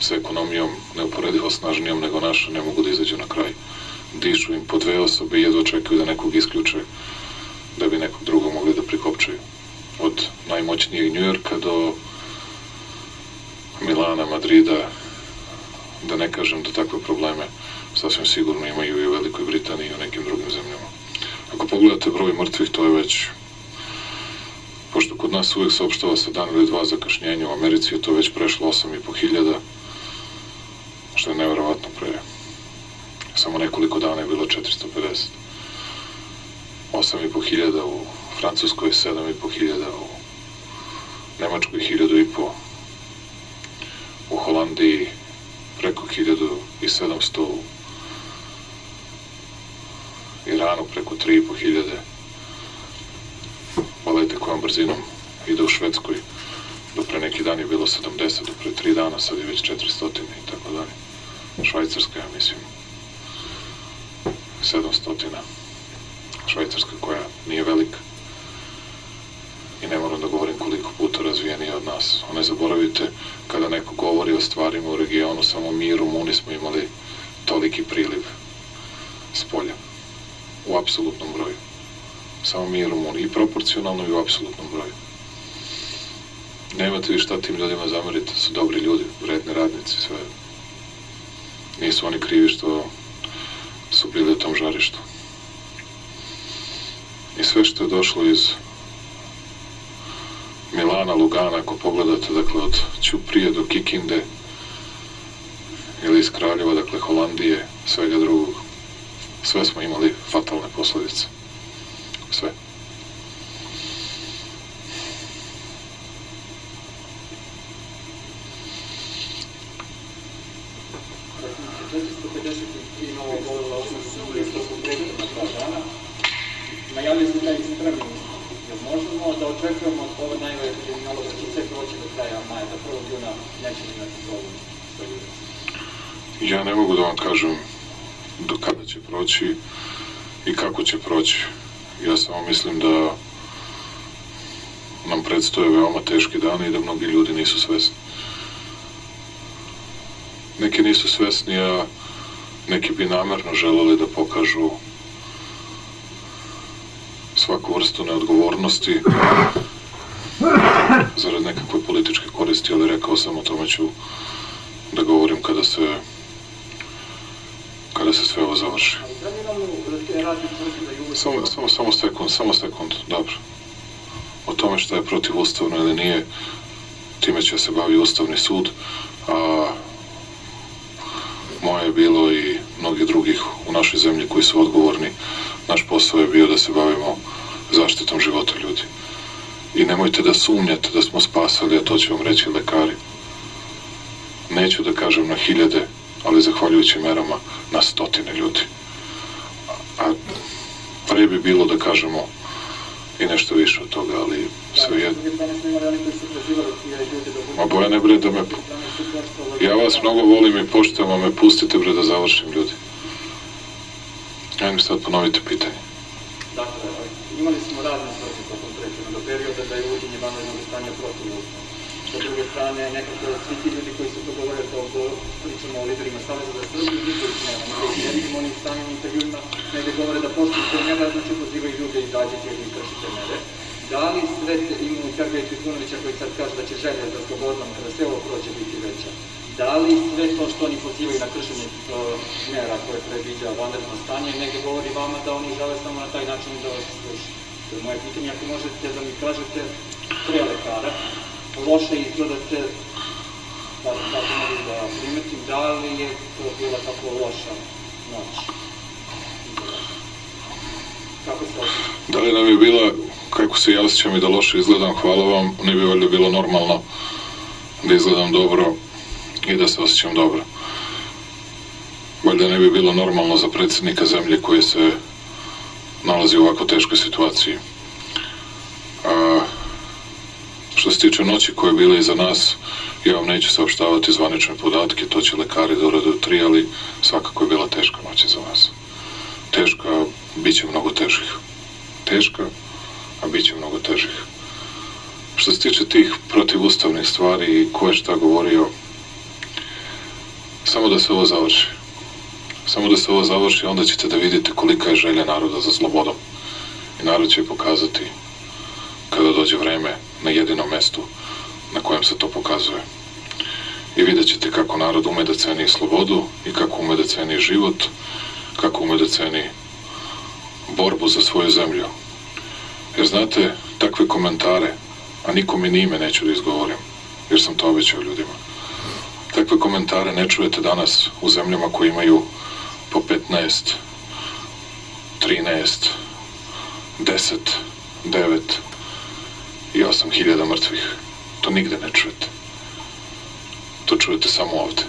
sa ekonomijom neuporedivo snažnijom nego naša, ne mogu da izađu na kraj. Dišu im po dve osobe i jedva čekaju da nekog isključe da bi nekog drugog mogli da prikopčaju. Od najmoćnijeg Njujorka do Milana, Madrida, da ne kažem da takve probleme sasvim sigurno imaju i u Velikoj Britaniji i u nekim drugim zemljama. Ako pogledate broj mrtvih, to je već pošto kod nas uvek saopštava sa dan ili dva zakašnjenja, u Americi je to već prešlo 8.500, što je nevjerovatno pre. Samo nekoliko dana je bilo 450. 8.500 u Francuskoj, 7.500 u Nemačkoj, 1.500 u Holandiji, preko 1.700 u Iranu, preko 3.500 Pogledajte kojom brzinom ide u Švedskoj. Do pre neki dan je bilo 70, do pre 3 dana, sad je već 400 i tako dalje. Švajcarska, ja mislim, 700. Švajcarska koja nije velika. I ne moram da govorim koliko puta razvijenija od nas. Ne zaboravite, kada neko govori o stvarima u regionu, samo mi i Rumuni smo imali toliki priliv s polja. U apsolutnom broju. Samo mi i Rumuni. I proporcionalno i u apsolutnom broju. Nemate vi šta tim ljudima zameriti. Su dobri ljudi, vredni radnici, sve. Nisu oni krivi što su bili u tom žarištu. I sve što je došlo iz Milana, Lugana, ako pogledate, dakle, od Ćuprije do Kikinde, ili iz Kraljeva, dakle, Holandije, svega drugog, sve smo imali fatalne posledice. Sve. Najavili ste taj Jel možemo da očekujemo ove da će sve proći do kraja maja, da 1. juna nećemo imati problem sa ljudima? Ja ne mogu da vam kažem do kada će proći i kako će proći. Ja samo mislim da predstoje veoma teški dani i da mnogi ljudi nisu svesni. Neki nisu svesni, a neki bi namerno želeli da pokažu svaku vrstu neodgovornosti zarad nekakve političke koristi, ali rekao sam o tome ću da govorim kada se kada se sve ovo završi. Samo, samo, samo sekund, samo sekund, dobro. O tome šta je protivustavno ili nije, time će se bavi Ustavni sud, a moje je bilo i mnogi drugih u našoj zemlji koji su odgovorni. Naš posao je bio da se bavimo zaštitom života ljudi. I nemojte da sumnjate da smo spasali, a to će vam reći lekari. Neću da kažem na hiljade, ali zahvaljujući merama na stotine ljudi. A pre bi bilo da kažemo i nešto više od toga, ali sve jedno. Ma boja ne bre da me... Ja vas mnogo volim i poštujem, a me pustite bre da završim ljudi. Ajde mi sad ponovite pitanje. Dakle, imali smo razne stvari tokom prethodnog perioda da je uvođenje vanrednog stanja protivustavno. Sa druge strane, nekako svi ti ljudi koji su to govore, to pričamo o liderima Saveza za Srbiju, njihovi smo na jednim onim stanjim intervjuima, negde govore da poštuju te mere, znači pozivaju ljude izađete ili kršite mere. Da li sve te, imamo Sergeja Trifunovića koji sad kaže da će želja za slobodnom, kada sve ovo prođe biti veća, da li sve to što oni pozivaju na kršenje uh, mera koje predviđa vanredno stanje, negde govori vama da oni žele samo na taj način da vas sluši? To je moje pitanje, ako možete da mi kažete pre lekara, loše izgledate, pa tako mogu da primetim, da li je to bila tako loša noć? Kako? Da li nam je bila, kako se ja osjećam i da loše izgledam, hvala vam, ne bi valjda bilo normalno da izgledam dobro i da se osjećam dobro. Valjda ne bi bilo normalno za predsjednika zemlje koji se nalazi u ovako teškoj situaciji. A, što se tiče noći koja je bila iza nas, ja vam neću saopštavati zvanične podatke, to će lekari da urade u tri, ali svakako je bila teška noć iza vas. Teška, bit će mnogo težih. Teška, a bit će mnogo težih. Što se tiče tih protivustavnih stvari i ko je šta govorio, samo da se ovo završi. Samo da se ovo završi, onda ćete da vidite kolika je želja naroda za slobodom. I narod će pokazati kada dođe vreme na jedinom mestu na kojem se to pokazuje. I vidjet ćete kako narod ume da ceni slobodu i kako ume da ceni život, kako ume da ceni borbu za svoju zemlju. Jer znate, takve komentare, a nikome ni ime neću da izgovorim, jer sam to obećao ljudima. Takve komentare ne čujete danas u zemljama koje imaju po 15, 13, 10, 9 i 8 hiljada mrtvih. To nigde ne čujete. To čujete samo ovde.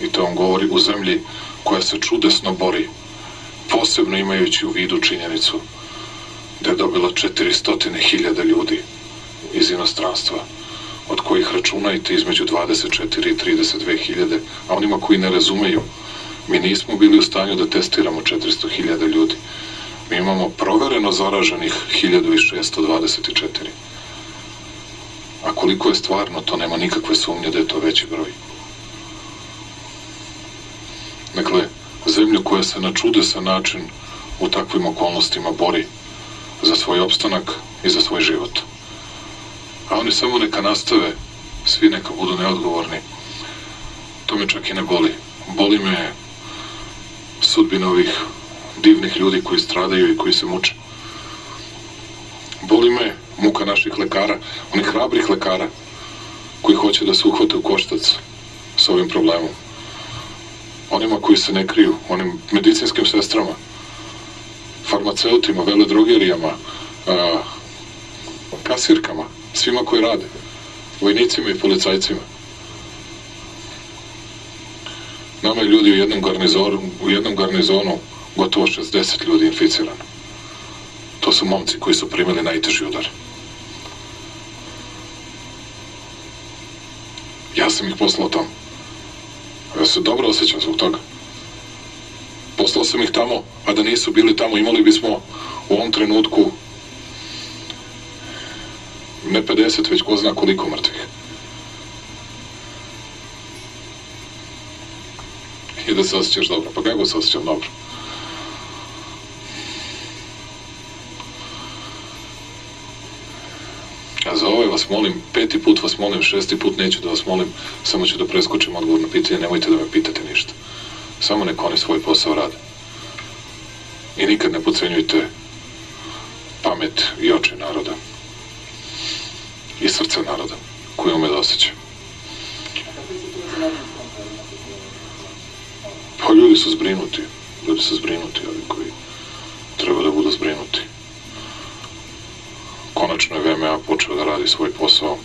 I to vam govori u zemlji koja se čudesno bori, posebno imajući u vidu činjenicu da je dobila 400.000 ljudi iz inostranstva, od kojih računajte između 24 i 32 hiljade, a onima koji ne razumeju, mi nismo bili u stanju da testiramo 400.000 ljudi. Mi imamo provereno zaraženih 1624. A koliko je stvarno, to nema nikakve sumnje da je to veći broj. Dakle, zemlju koja se na čudesan način u takvim okolnostima bori za svoj opstanak i za svoj život. A oni samo neka nastave, svi neka budu neodgovorni. To me čak i ne boli. Boli me sudbina ovih divnih ljudi koji stradaju i koji se muče. Boli me muka naših lekara, onih hrabrih lekara koji hoće da se uhvate u koštac sa ovim problemom. Onima koji se ne kriju, onim medicinskim sestrama, farmaceutima, veledrogerijama, kasirkama, svima koji rade, vojnicima i policajcima. Nama je ljudi u jednom garnizonu, u jednom garnizonu gotovo 60 ljudi inficirano. To su momci koji su primili najteži udar. Ja sam ih poslao tamo. Ja se dobro osjećam zbog toga. Poslao sam ih tamo, a da nisu bili tamo, imali bismo u ovom trenutku Ne 50, već ko zna koliko mrtvih. I da se osjećaš dobro. Pa kako se osjećam dobro? A za ovaj vas molim, peti put vas molim, šesti put neću da vas molim, samo ću da preskočim odgovor na pitanje, nemojte da me pitate ništa. Samo nek oni svoj posao rade. I nikad ne pocenjujte pamet i oči naroda. I srce naroda, koji ume da osjeća. Pa ljudi su zbrinuti. Ljudi su zbrinuti, ovi koji treba da budu zbrinuti. Konačno je VMA počeo da radi svoj posao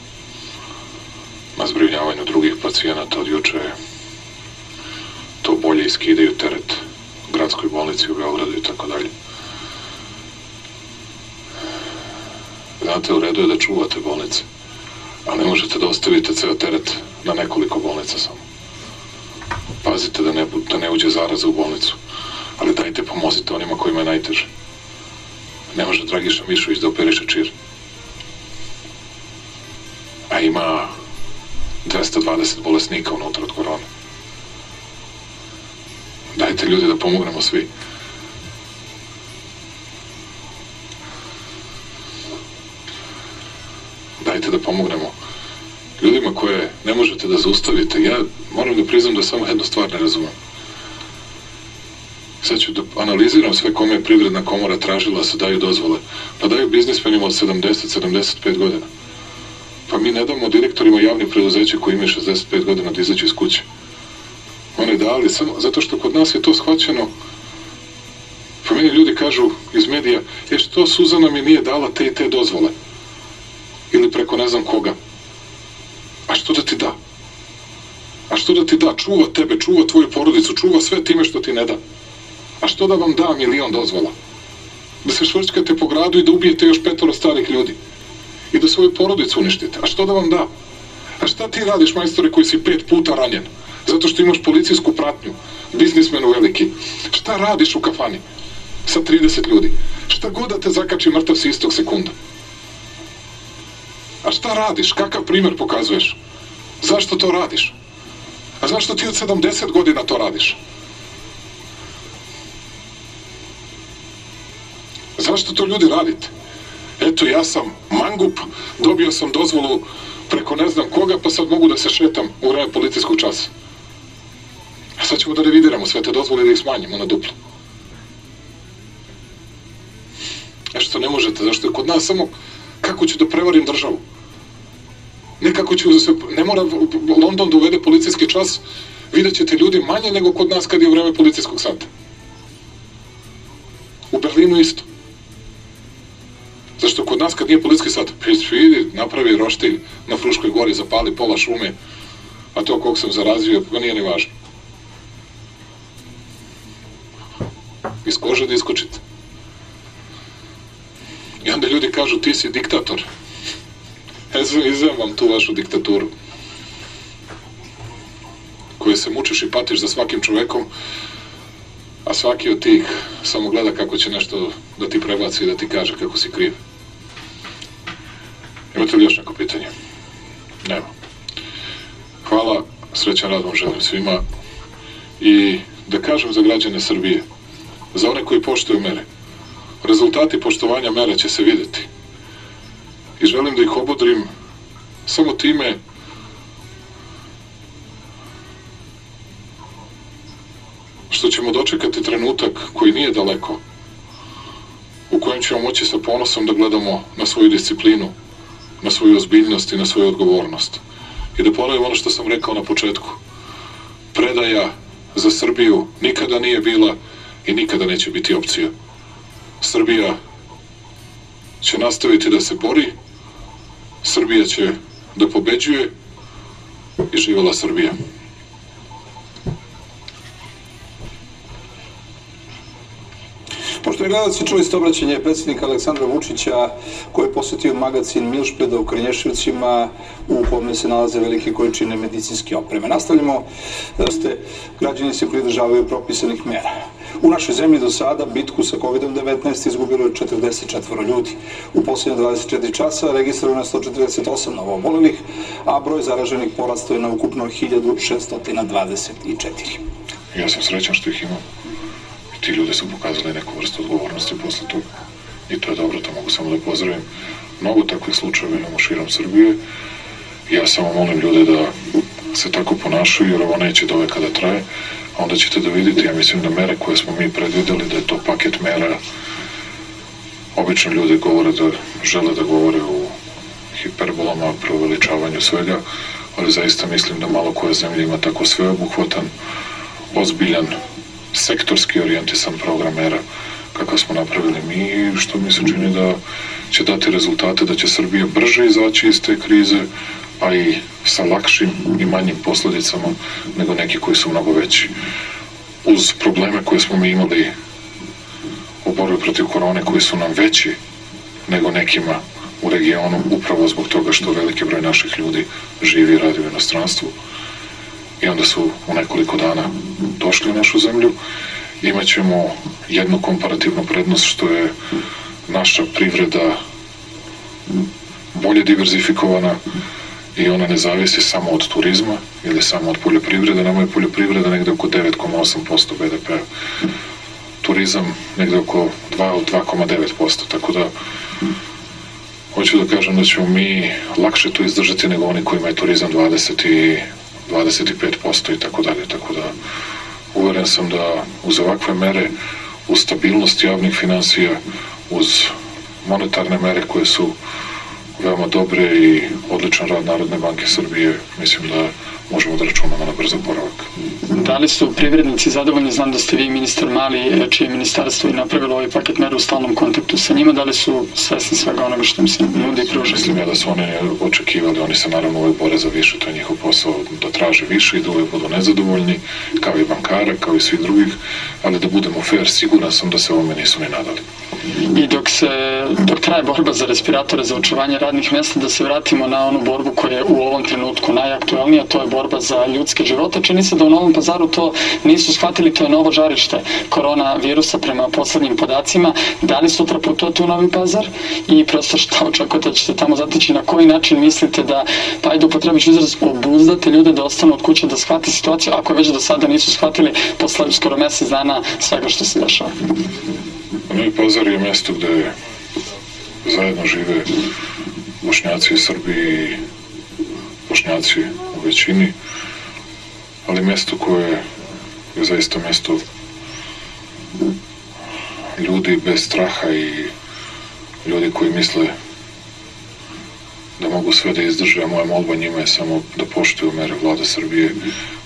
na zbrinjavanju drugih pacijenata od juče je to bolje iskidaju teret gradskoj bolnici u Beogradu i tako dalje. Znate, u redu je da čuvate bolnice, a ne možete da ostavite ceo teret na nekoliko bolnica samo. Pazite da ne, da ne uđe zaraza u bolnicu, ali dajte pomozite onima kojima je najteže. Ne može Dragiša Mišović da operiše čir. A ima 220 bolesnika unutra od korone. Dajte ljudi da pomognemo svi. Dajte da pomognemo ljudima koje ne možete da zaustavite. Ja moram da priznam da samo jednu stvar ne razumem. Sad ću da analiziram sve kome je privredna komora tražila da se daju dozvole. Pa daju biznismenima od 70-75 godina. Pa mi ne damo direktorima javnih preduzeća koji imaju 65 godina da izađu iz kuće. Oni dali samo zato što kod nas je to shvaćeno pa meni ljudi kažu iz medija je što Suzana mi nije dala te i te dozvole ili preko ne znam koga. A što da ti da? A što da ti da? Čuva tebe, čuva tvoju porodicu čuva sve time što ti ne da. A što da vam da milion dozvola? Da se švrčkate po gradu i da ubijete još petoro starih ljudi. I da svoju porodicu uništite. A što da vam da? A šta ti radiš majstore koji si pet puta ranjen? Zato što imaš policijsku pratnju, biznismenu veliki. Šta radiš u kafani sa 30 ljudi? Šta god da te zakači mrtav si istog sekunda? A šta radiš? Kakav primer pokazuješ? Zašto to radiš? A zašto ti od 70 godina to radiš? Zašto to ljudi radite? Eto, ja sam mangup, dobio sam dozvolu preko ne znam koga, pa sad mogu da se šetam u vreme policijskog časa. A sad ćemo da revidiramo sve te dozvole i da ih smanjimo na duplo. E što ne možete, zašto je kod nas samo kako ću da prevarim državu. Ne kako ću da se, ne mora London da uvede policijski čas, vidjet ćete ljudi manje nego kod nas kad je vreme policijskog sata. U Berlinu isto. Zašto kod nas kad nije policijski sat, vidi, napravi roštilj na Fruškoj gori, zapali pola šume, a to kog sam zarazio, pa nije ni važno. Iz kože da iskočite. I onda ljudi kažu, ti si diktator. Izvem vam tu vašu diktaturu. Koje se mučiš i patiš za svakim čovekom, a svaki od tih samo gleda kako će nešto da ti prebaci i da ti kaže kako si kriv. Imate li još neko pitanje? Nema. Hvala, srećan rad vam želim svima i da kažem za građane Srbije, za one koji poštuju mere, rezultati poštovanja mera će se videti i želim da ih obodrim samo time što ćemo dočekati trenutak koji nije daleko u kojem ćemo moći sa ponosom da gledamo na svoju disciplinu, na svoju ozbiljnost i na svoju odgovornost. I da ponovim ono što sam rekao na početku. Predaja za Srbiju nikada nije bila i nikada neće biti opcija. Srbija će nastaviti da se bori, Srbija će da pobeđuje i živela Srbija. Poštovani gledalci, čuli ste obraćanje predsjednika Aleksandra Vučića koji je posjetio magazin Milšpeda u Krnješevcima u kome se nalaze velike količine medicinske opreme. Nastavljamo da ste građani se pridržavaju propisanih mera. U našoj zemlji do sada bitku sa COVID-19 izgubilo je 44 ljudi. U posljednje 24 časa registrovano je 148 novo obolelih, a broj zaraženih porastao je na ukupno 1624. Ja sam srećan što ih imam. Ti ljudi su pokazali neku vrstu odgovornosti posle toga. I to je dobro, to mogu samo da pozdravim. Mnogo takvih slučajeva imamo širom Srbije. Ja samo molim ljude da se tako ponašaju, jer ovo neće do veka da traje. A onda ćete da vidite, ja mislim da mere koje smo mi predvideli, da je to paket mera. Obično ljudi govore da žele da govore u hiperbolama, preuveličavanju svega, ali zaista mislim da malo koja zemlja ima tako sveobuhvatan, ozbiljan, sektorski orijentisan program mera kakav smo napravili mi i što mi se čini da će dati rezultate, da će Srbija brže izaći iz te krize, a i sa lakšim i manjim posledicama nego neki koji su mnogo veći. Uz probleme koje smo mi imali u borbi protiv korone koji su nam veći nego nekima u regionu upravo zbog toga što veliki broj naših ljudi živi i radi u inostranstvu i onda su u nekoliko dana došli u našu zemlju. Imaćemo jednu komparativnu prednost što je naša privreda bolje diverzifikovana i ona ne zavisi samo od turizma ili samo od poljoprivrede, nama je poljoprivreda negde oko 9,8% BDP-a. Turizam negde oko 2 od 2,9%, tako da hoću da kažem da ćemo mi lakše to izdržati nego oni koji imaju turizam 20 i 25% i tako dalje, tako da uveren sam da uz ovakve mere, uz stabilnost javnih finansija, uz monetarne mere koje su veoma dobre i odličan rad Narodne banke Srbije, mislim da možemo da računamo na brzo poravak. Da li su privrednici zadovoljni? Znam da ste vi ministar Mali, čije ministarstvo i napravilo ovaj paket mera u stalnom kontaktu sa njima. Da li su svesni svega onoga što im se nudi i pruža? Mislim ja da su oni očekivali, oni se naravno uvek bore za više, to je njihov posao da traže više i da uvek budu nezadovoljni, kao i bankara, kao i svih drugih, ali da budemo fair, siguran sam da se ovome nisu ni nadali. I dok se, dok traje borba za respiratore, za očuvanje radnih mesta, da se vratimo na onu borbu koja je u ovom trenutku najaktuelnija, to je borba za ljudske živote. Čini se da u Novom pazaru to nisu shvatili, to je novo žarište koronavirusa prema poslednjim podacima. Da li sutra putujete u Novi pazar i prosto šta očekujete da ćete tamo zatići, na koji način mislite da, pa ajde upotrebiću izraz, obuzdate ljude da ostanu od kuće, da shvati situaciju, ako već do sada nisu shvatili posle skoro mesec dana svega što se dešava. Novi Pazar je mesto gde zajedno žive bošnjaci i Srbi i bošnjaci većini, ali mesto koje je zaista mesto ljudi bez straha i ljudi koji misle da mogu sve da izdrže, a moja molba njima je samo da poštuju mere vlade Srbije,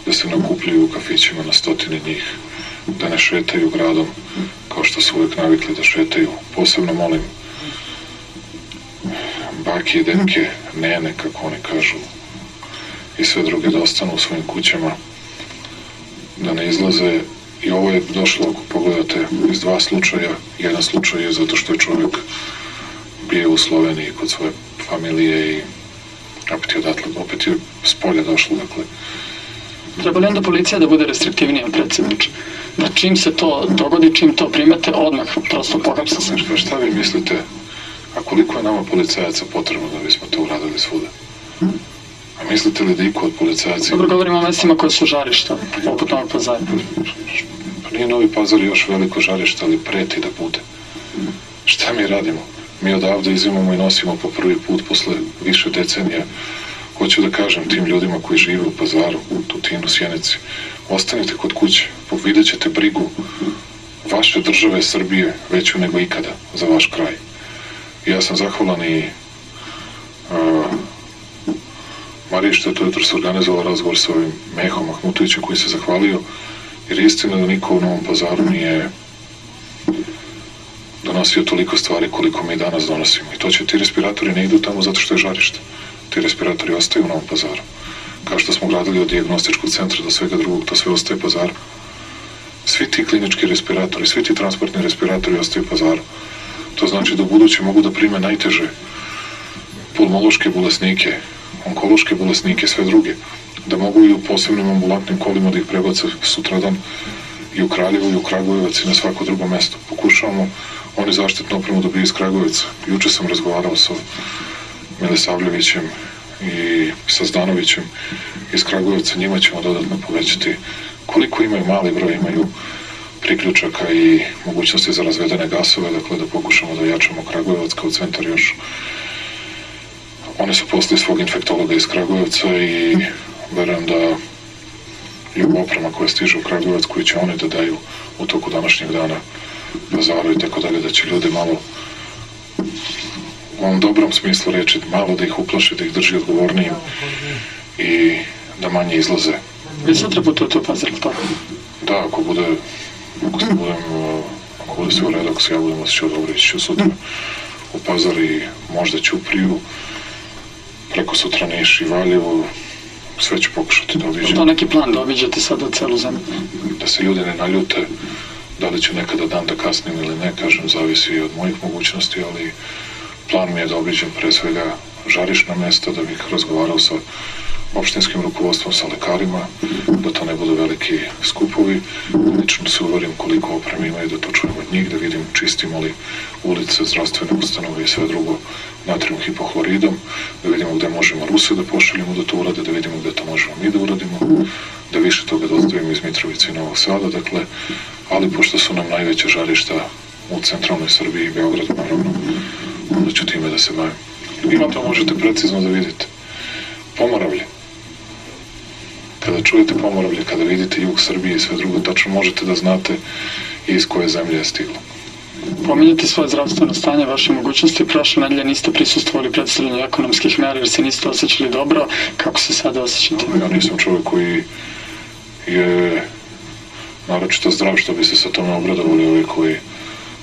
da se nakupljaju u kafićima na stotine njih, da ne šetaju gradom kao što su uvek navikli da šetaju. Posebno molim bake i detke, nene, kako oni kažu, i sve druge da ostanu u svojim kućama, da ne izlaze i ovo je došlo, ako pogledate, iz dva slučaja. Jedan slučaj je zato što je čovjek bio u Sloveniji kod svoje familije i opet je odatle, opet je s polja došlo, dakle. Treba li onda policija da bude restriktivnija, predsjedniče? Da čim se to dogodi, čim to primete, odmah prosto pohapsa se. Pa šta vi mislite, a koliko je nama policajaca potrebno da bismo to uradili svuda? A mislite li da iko od policajaca... Dobro, govorimo o mestima koje su žarišta, poput Novog pazara. Pa nije Novi Pazar još veliko žarište, ali preti da bude. Šta mi radimo? Mi odavde izimamo i nosimo po prvi put posle više decenija. Hoću da kažem tim ljudima koji žive u pazaru, u Tutinu, Sjenici, ostanite kod kuće, vidjet ćete brigu vaše države Srbije veću nego ikada za vaš kraj. Ja sam zahvalan i uh, Je to jutro se organizovala razgovor sa ovim Mehom Mahmutovićem koji se zahvalio jer je istina da niko u Novom pazaru nije donosio toliko stvari koliko mi danas donosimo. I to će ti respiratori ne idu tamo zato što je žarište. Ti respiratori ostaju u Novom pazaru. Kao što smo gradili od diagnostičkog centra do svega drugog, to sve ostaje pazaru. svi ti klinički respiratori, svi ti transportni respiratori ostaju u pazaru. To znači da u buduće mogu da prime najteže pulmološke bolesnike, onkološke bolesnike, sve druge, da mogu i u posebnim ambulantnim kolima da ih prebace sutradan i u Kraljevo i u Kragujevac i na svako drugo mesto. Pokušavamo oni zaštitnu opremu dobiju iz Kragujevca. Juče sam razgovarao sa Milesavljevićem i sa Zdanovićem iz Kragujevca, njima ćemo dodatno povećati koliko imaju, mali broj imaju priključaka i mogućnosti za razvedene gasove, dakle da pokušamo da ojačamo Kragujevac kao centar još. Oni su poslali svog infektologa iz Kragujevca i verujem da i oprema koja stiže u Kragujevac koju će oni da daju u toku današnjeg dana pazaru i tako dalje, da će ljude malo u ovom dobrom smislu reči, malo da ih uplaši, da ih drži odgovornijim i da manje izlaze. Vi sutra putujete u pazar, ili tako? Da, ako bude, ako se budem, uh, ako bude sve u redu, ako se ja budem osjećao dobro, ići ću sutra u pazar i možda Ćupriju, preko sutra Niš i Valjevo, sve ću pokušati da obiđem. to neki plan da obiđete sada celu zemlju? Da se ljudi ne naljute, da li ću nekada dan da kasnim ili ne, kažem, zavisi i od mojih mogućnosti, ali plan mi je da obiđem pre svega žarišna mesta, da bih razgovarao sa opštinskim rukovodstvom, sa lekarima, da to ne budu veliki skupovi, lično se uverim koliko opreme imaju, da to čujem od njih, da vidim čistimo li ulice, zdravstvene ustanove i sve drugo natrijum hipohloridom, da vidimo gde možemo Ruse da pošaljemo da to urade, da vidimo gde to možemo mi da uradimo, da više toga dostavimo iz Mitrovice i Novog Sada, dakle, ali pošto su nam najveća žarišta u centralnoj Srbiji i Beogradu, naravno, onda ću time da se bavim. I to možete precizno da vidite. Pomoravlje. Kada čujete Pomoravlje, kada vidite jug Srbije i sve drugo, tačno možete da znate iz koje zemlje je stiglo. Pominjate svoje zdravstveno stanje, vaše mogućnosti. Prošle nedelje niste prisustvovali predstavljanju ekonomskih mera jer se niste osjećali dobro. Kako se sada osjećate? Ja nisam čovjek koji je naročito zdrav, što bi se sa tome obradovali ovi koji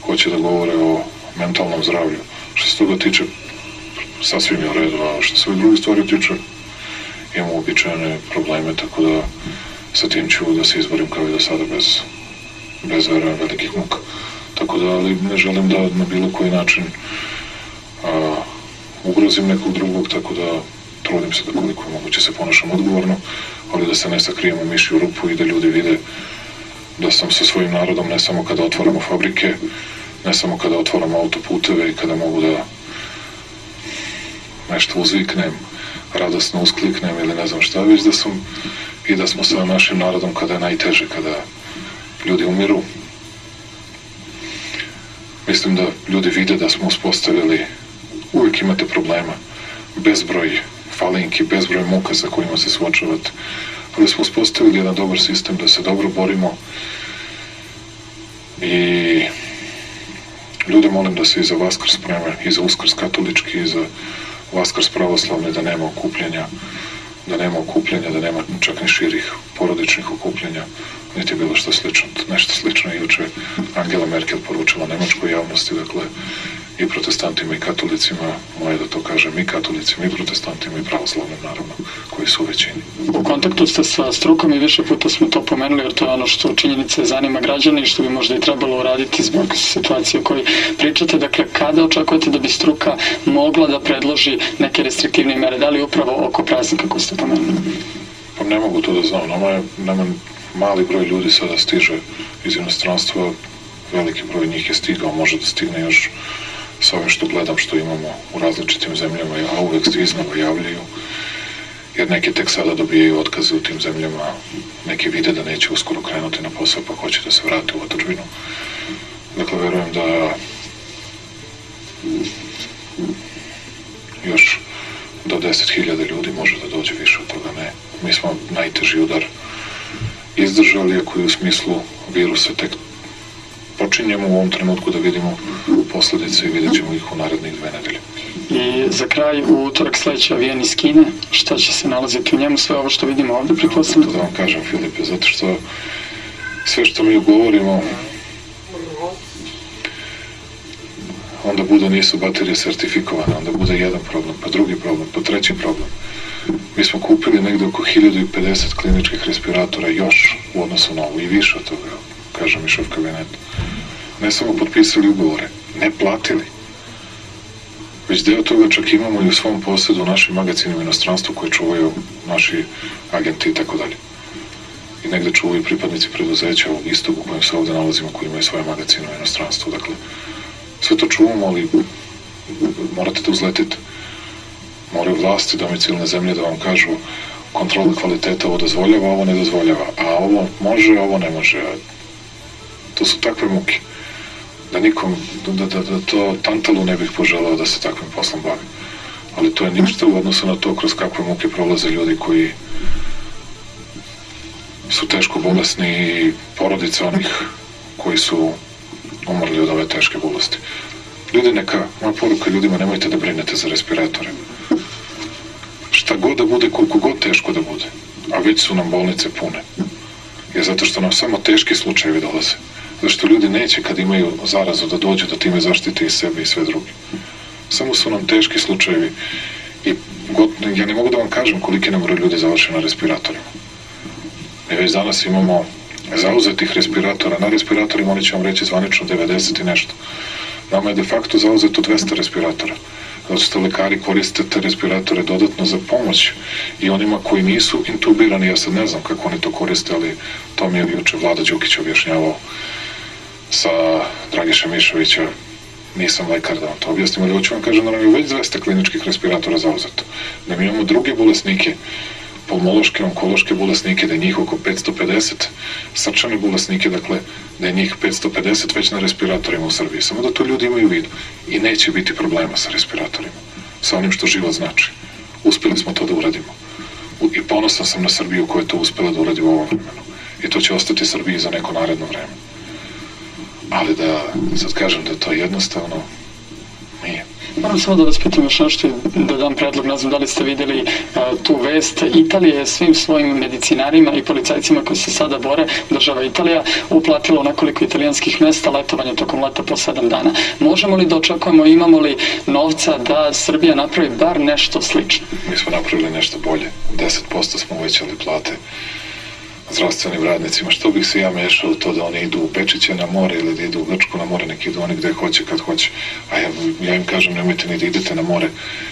hoće da govore o mentalnom zdravlju. Što se toga tiče, sasvim je u redu, a što se ovih drugih stvari tiče, imamo uobičajene probleme, tako da sa tim ću da se izborim kao i do sada bez, bez verujem velikih muka. Tako da, ali ne želim da na bilo koji način a, ugrozim nekog drugog, tako da trudim se da koliko moguće se ponašam odgovorno, ali da se ne sakrijem u mišju rupu i da ljudi vide da sam sa svojim narodom ne samo kada otvaramo fabrike, ne samo kada otvaramo autoputeve i kada mogu da nešto uzviknem, radosno uskliknem ili ne znam šta, već da sam i da smo sa našim narodom kada je najteže, kada ljudi umiru. Mislim da ljudi vide da smo uspostavili, uvijek imate problema, bezbroj falinki, bezbroj muka sa kojima se suočavate, ali smo uspostavili jedan dobar sistem da se dobro borimo. I ljude molim da se i za Vaskrs spreme, i za Uskrs katolički, i za Vaskrs pravoslavni, da nema okupljenja, da nema okupljenja, da nema čak ni širih porodičnih okupljenja, niti bilo što slično. Nešto slično je juče Angela Merkel poručila nemačkoj javnosti, dakle, i protestantima i katolicima, moje da to kažem, i katolicima, i protestantima, i pravoslavnim, naravno, koji su u većini. U kontaktu ste sa strukom i više puta smo to pomenuli, jer to je ono što činjenice zanima građane i što bi možda i trebalo uraditi zbog situacije o kojoj pričate. Dakle, kada očekujete da bi struka mogla da predloži neke restriktivne mere? Da li upravo oko praznika koji ste pomenuli? Pa ne mogu to da znam, nama je, nama mali broj ljudi sada stiže iz inostranstva, veliki broj njih je stigao, može da stigne još sa ovim što gledam, što imamo u različitim zemljama, a uvek se iznova javljaju, jer neki tek sada dobijaju otkaze u tim zemljama, neki vide da neće uskoro krenuti na posao, pa hoće da se vrate u otačbinu. Dakle, verujem da još do 10.000 ljudi može da dođe više od toga, ne. Mi smo najteži udar izdržali, ako je u smislu virusa tek počinjemo u ovom trenutku da vidimo posledice i vidjet ćemo ih u narednih dve nedelje. I za kraj, u utorak sledeći avijan iz Kine, šta će se nalaziti u njemu, sve ovo što vidimo ovde, pretpostavljam? To da vam kažem, Filipe, zato što sve što mi ugovorimo onda bude nisu baterije sertifikovane, onda bude jedan problem, pa drugi problem, pa treći problem. Mi smo kupili negde oko 1050 kliničkih respiratora još u odnosu na ovo i više od toga. Kaže mi šef kabineta. Ne samo potpisali ugovore, ne platili. Već deo toga čak imamo i u svom posjedu u našim magacinima inostranstvu koje čuvaju naši agenti i tako dalje. I negde čuvaju pripadnici preduzeća ovog istog u kojem se ovde nalazimo, koji imaju svoje magacine u inostranstvu. Dakle, sve to čuvamo, ali morate da uzletite. Moraju vlasti domicilne zemlje da vam kažu kontrola kvaliteta ovo dozvoljava, ovo ne dozvoljava, a ovo može, ovo ne može. To su takve muke da nikom, da, da, da to Tantalu ne bih poželao da se takvim poslom bavi. Ali to je ništa u odnosu na to kroz kakve muke prolaze ljudi koji su teško bolesni i porodice onih koji su umrli od ove teške bolesti. Ljudi neka, moja poruka ljudima, nemojte da brinete za respiratore. Šta god da bude, koliko god teško da bude, a već su nam bolnice pune, je zato što nam samo teški slučajevi dolaze. Zato što ljudi neće kad imaju zarazu da dođu da time zaštite i sebe i sve druge. Samo su nam teški slučajevi i god, ja ne mogu da vam kažem koliki nam broj ljudi završi na respiratorima. Mi već danas imamo zauzetih respiratora. Na respiratorima oni će vam reći zvanično 90 i nešto. Nama je de facto zauzeto 200 respiratora. Zato što lekari koriste te respiratore dodatno za pomoć i onima koji nisu intubirani, ja sad ne znam kako oni to koriste, ali to mi je juče Vlada Đukić objašnjavao sa Dragiša Mišovića, nisam lekar da vam to objasnim, ali hoću vam kažem da nam je već 200 kliničkih respiratora zauzeto. Da mi imamo druge bolesnike, pulmološke, onkološke bolesnike, da je njih oko 550, srčane bolesnike, dakle, da je njih 550 već na respiratorima u Srbiji. Samo da to ljudi imaju vidu. I neće biti problema sa respiratorima. Sa onim što život znači. Uspeli smo to da uradimo. I ponosan sam na Srbiju koja je to uspela da uradi u ovom vremenu. I to će ostati Srbiji za neko naredno vreme. Ali da sad kažem da to jednostavno nije. Moram samo da vas pitam još nešto da dam predlog, ne znam da li ste videli a, tu vest. Italija je svim svojim medicinarima i policajcima koji se sada bore, država Italija, uplatila u nekoliko italijanskih mesta letovanje tokom leta po sedam dana. Možemo li da očekujemo, imamo li novca da Srbija napravi bar nešto slično? Mi smo napravili nešto bolje. 10% smo uvećali plate zdravstvenim radnicima, što bih se ja mešao u to da oni idu u Pečiće na more ili da idu u Grčku na more, neki idu oni gde hoće, kad hoće. A ja, ja im kažem, nemojte ni da idete na more,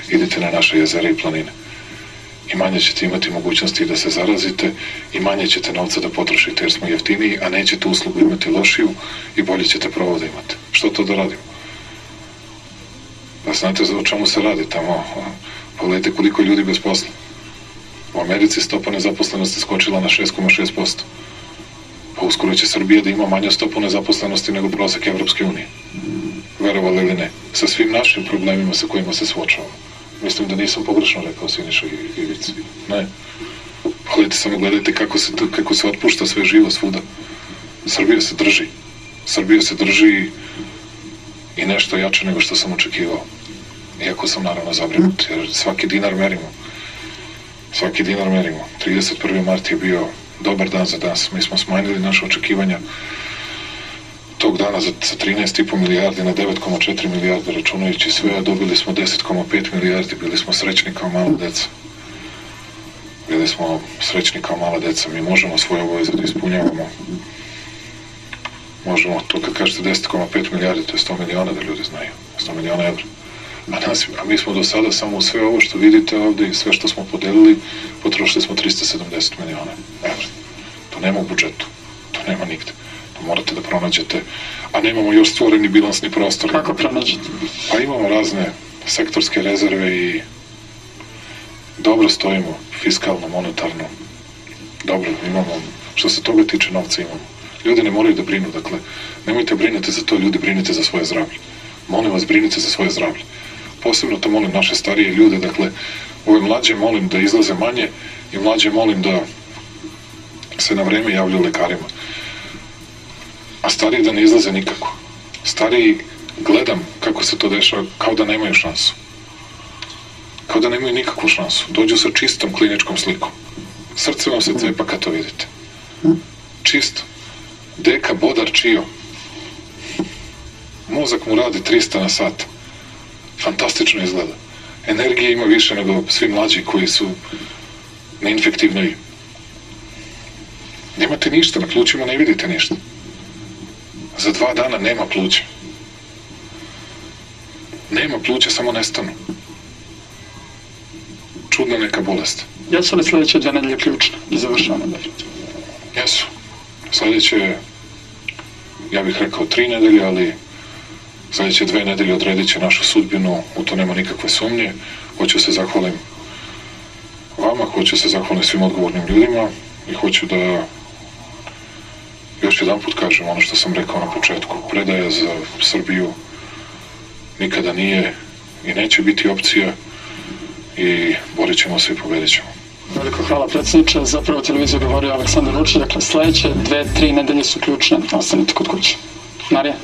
idite na naše jezera i planine. I manje ćete imati mogućnosti da se zarazite i manje ćete novca da potrošite jer smo jeftiniji, a nećete uslugu imati lošiju i bolje ćete pravo da imate. Što to da radimo? Pa znate o čemu se radi tamo? Pogledajte koliko ljudi bez posla. U Americi stopa nezaposlenosti skočila na 6,6%. Pa uskoro će Srbija da ima manju stopu nezaposlenosti nego prosek Evropske unije. Verovali ili ne. Sa svim našim problemima sa kojima se suočavamo. Mislim da nisam pogrešno rekao Siniša Ivici. Ne. Pogledajte samo, gledajte kako se, kako se otpušta sve živo svuda. Srbija se drži. Srbija se drži i nešto jače nego što sam očekivao. Iako sam naravno zabrinut, jer svaki dinar merimo. Svaki dinar merimo. 31. mart je bio dobar dan za nas. Mi smo smanjili naše očekivanja tog dana za, za 13,5 milijardi na 9,4 milijarde računajući sve, a dobili smo 10,5 milijardi, bili smo srećni kao mala deca. Bili smo srećni kao mala deca, mi možemo svoje obaveze da ispunjavamo. Možemo, to kad kažete 10,5 milijardi, to je 100 miliona da ljudi znaju, 100 miliona evra. A, mi smo do sada samo sve ovo što vidite ovde i sve što smo podelili, potrošili smo 370 miliona evra. To nema u budžetu, to nema nigde. To morate da pronađete, a nemamo još stvoreni bilansni prostor. Kako pronađete? Pa imamo razne sektorske rezerve i dobro stojimo, fiskalno, monetarno. Dobro, imamo, što se toga tiče novca imamo. Ljudi ne moraju da brinu, dakle, nemojte brinete za to, ljudi brinite za svoje zdravlje. Molim vas, brinite za svoje zdravlje posebno to molim naše starije ljude, dakle, ove mlađe molim da izlaze manje i mlađe molim da se na vreme javljaju lekarima. A stariji da ne izlaze nikako. Stariji gledam kako se to dešava, kao da nemaju šansu. Kao da nemaju nikakvu šansu. Dođu sa čistom kliničkom slikom. Srce vam se cepa kad to vidite. Čisto. Deka, bodar, čio. Mozak mu radi 300 na sat fantastično izgleda. Energije ima više nego svi mlađi koji su na infektivnoj. Nemate ništa, na plućima ne vidite ništa. za dva dana nema pluća. Nema pluća, samo nestanu. Čudna neka bolest. Jesu li sledeće dve nedelje ključne i završavamo definitivno? Jesu. Sledeće, ja bih rekao tri nedelje, ali sledeće dve nedelje odredit će našu sudbinu, u to nema nikakve sumnje. Hoću se zahvalim vama, hoću se zahvalim svim odgovornim ljudima i hoću da još jedan put kažem ono što sam rekao na početku. Predaja za Srbiju nikada nije i neće biti opcija i borit ćemo se i pobedit ćemo. Veliko hvala predsjedniče. Zapravo televiziju govorio Aleksandar Vučić. Dakle, sledeće dve, tri nedelje su ključne. Ostanite kod kuće. Marija.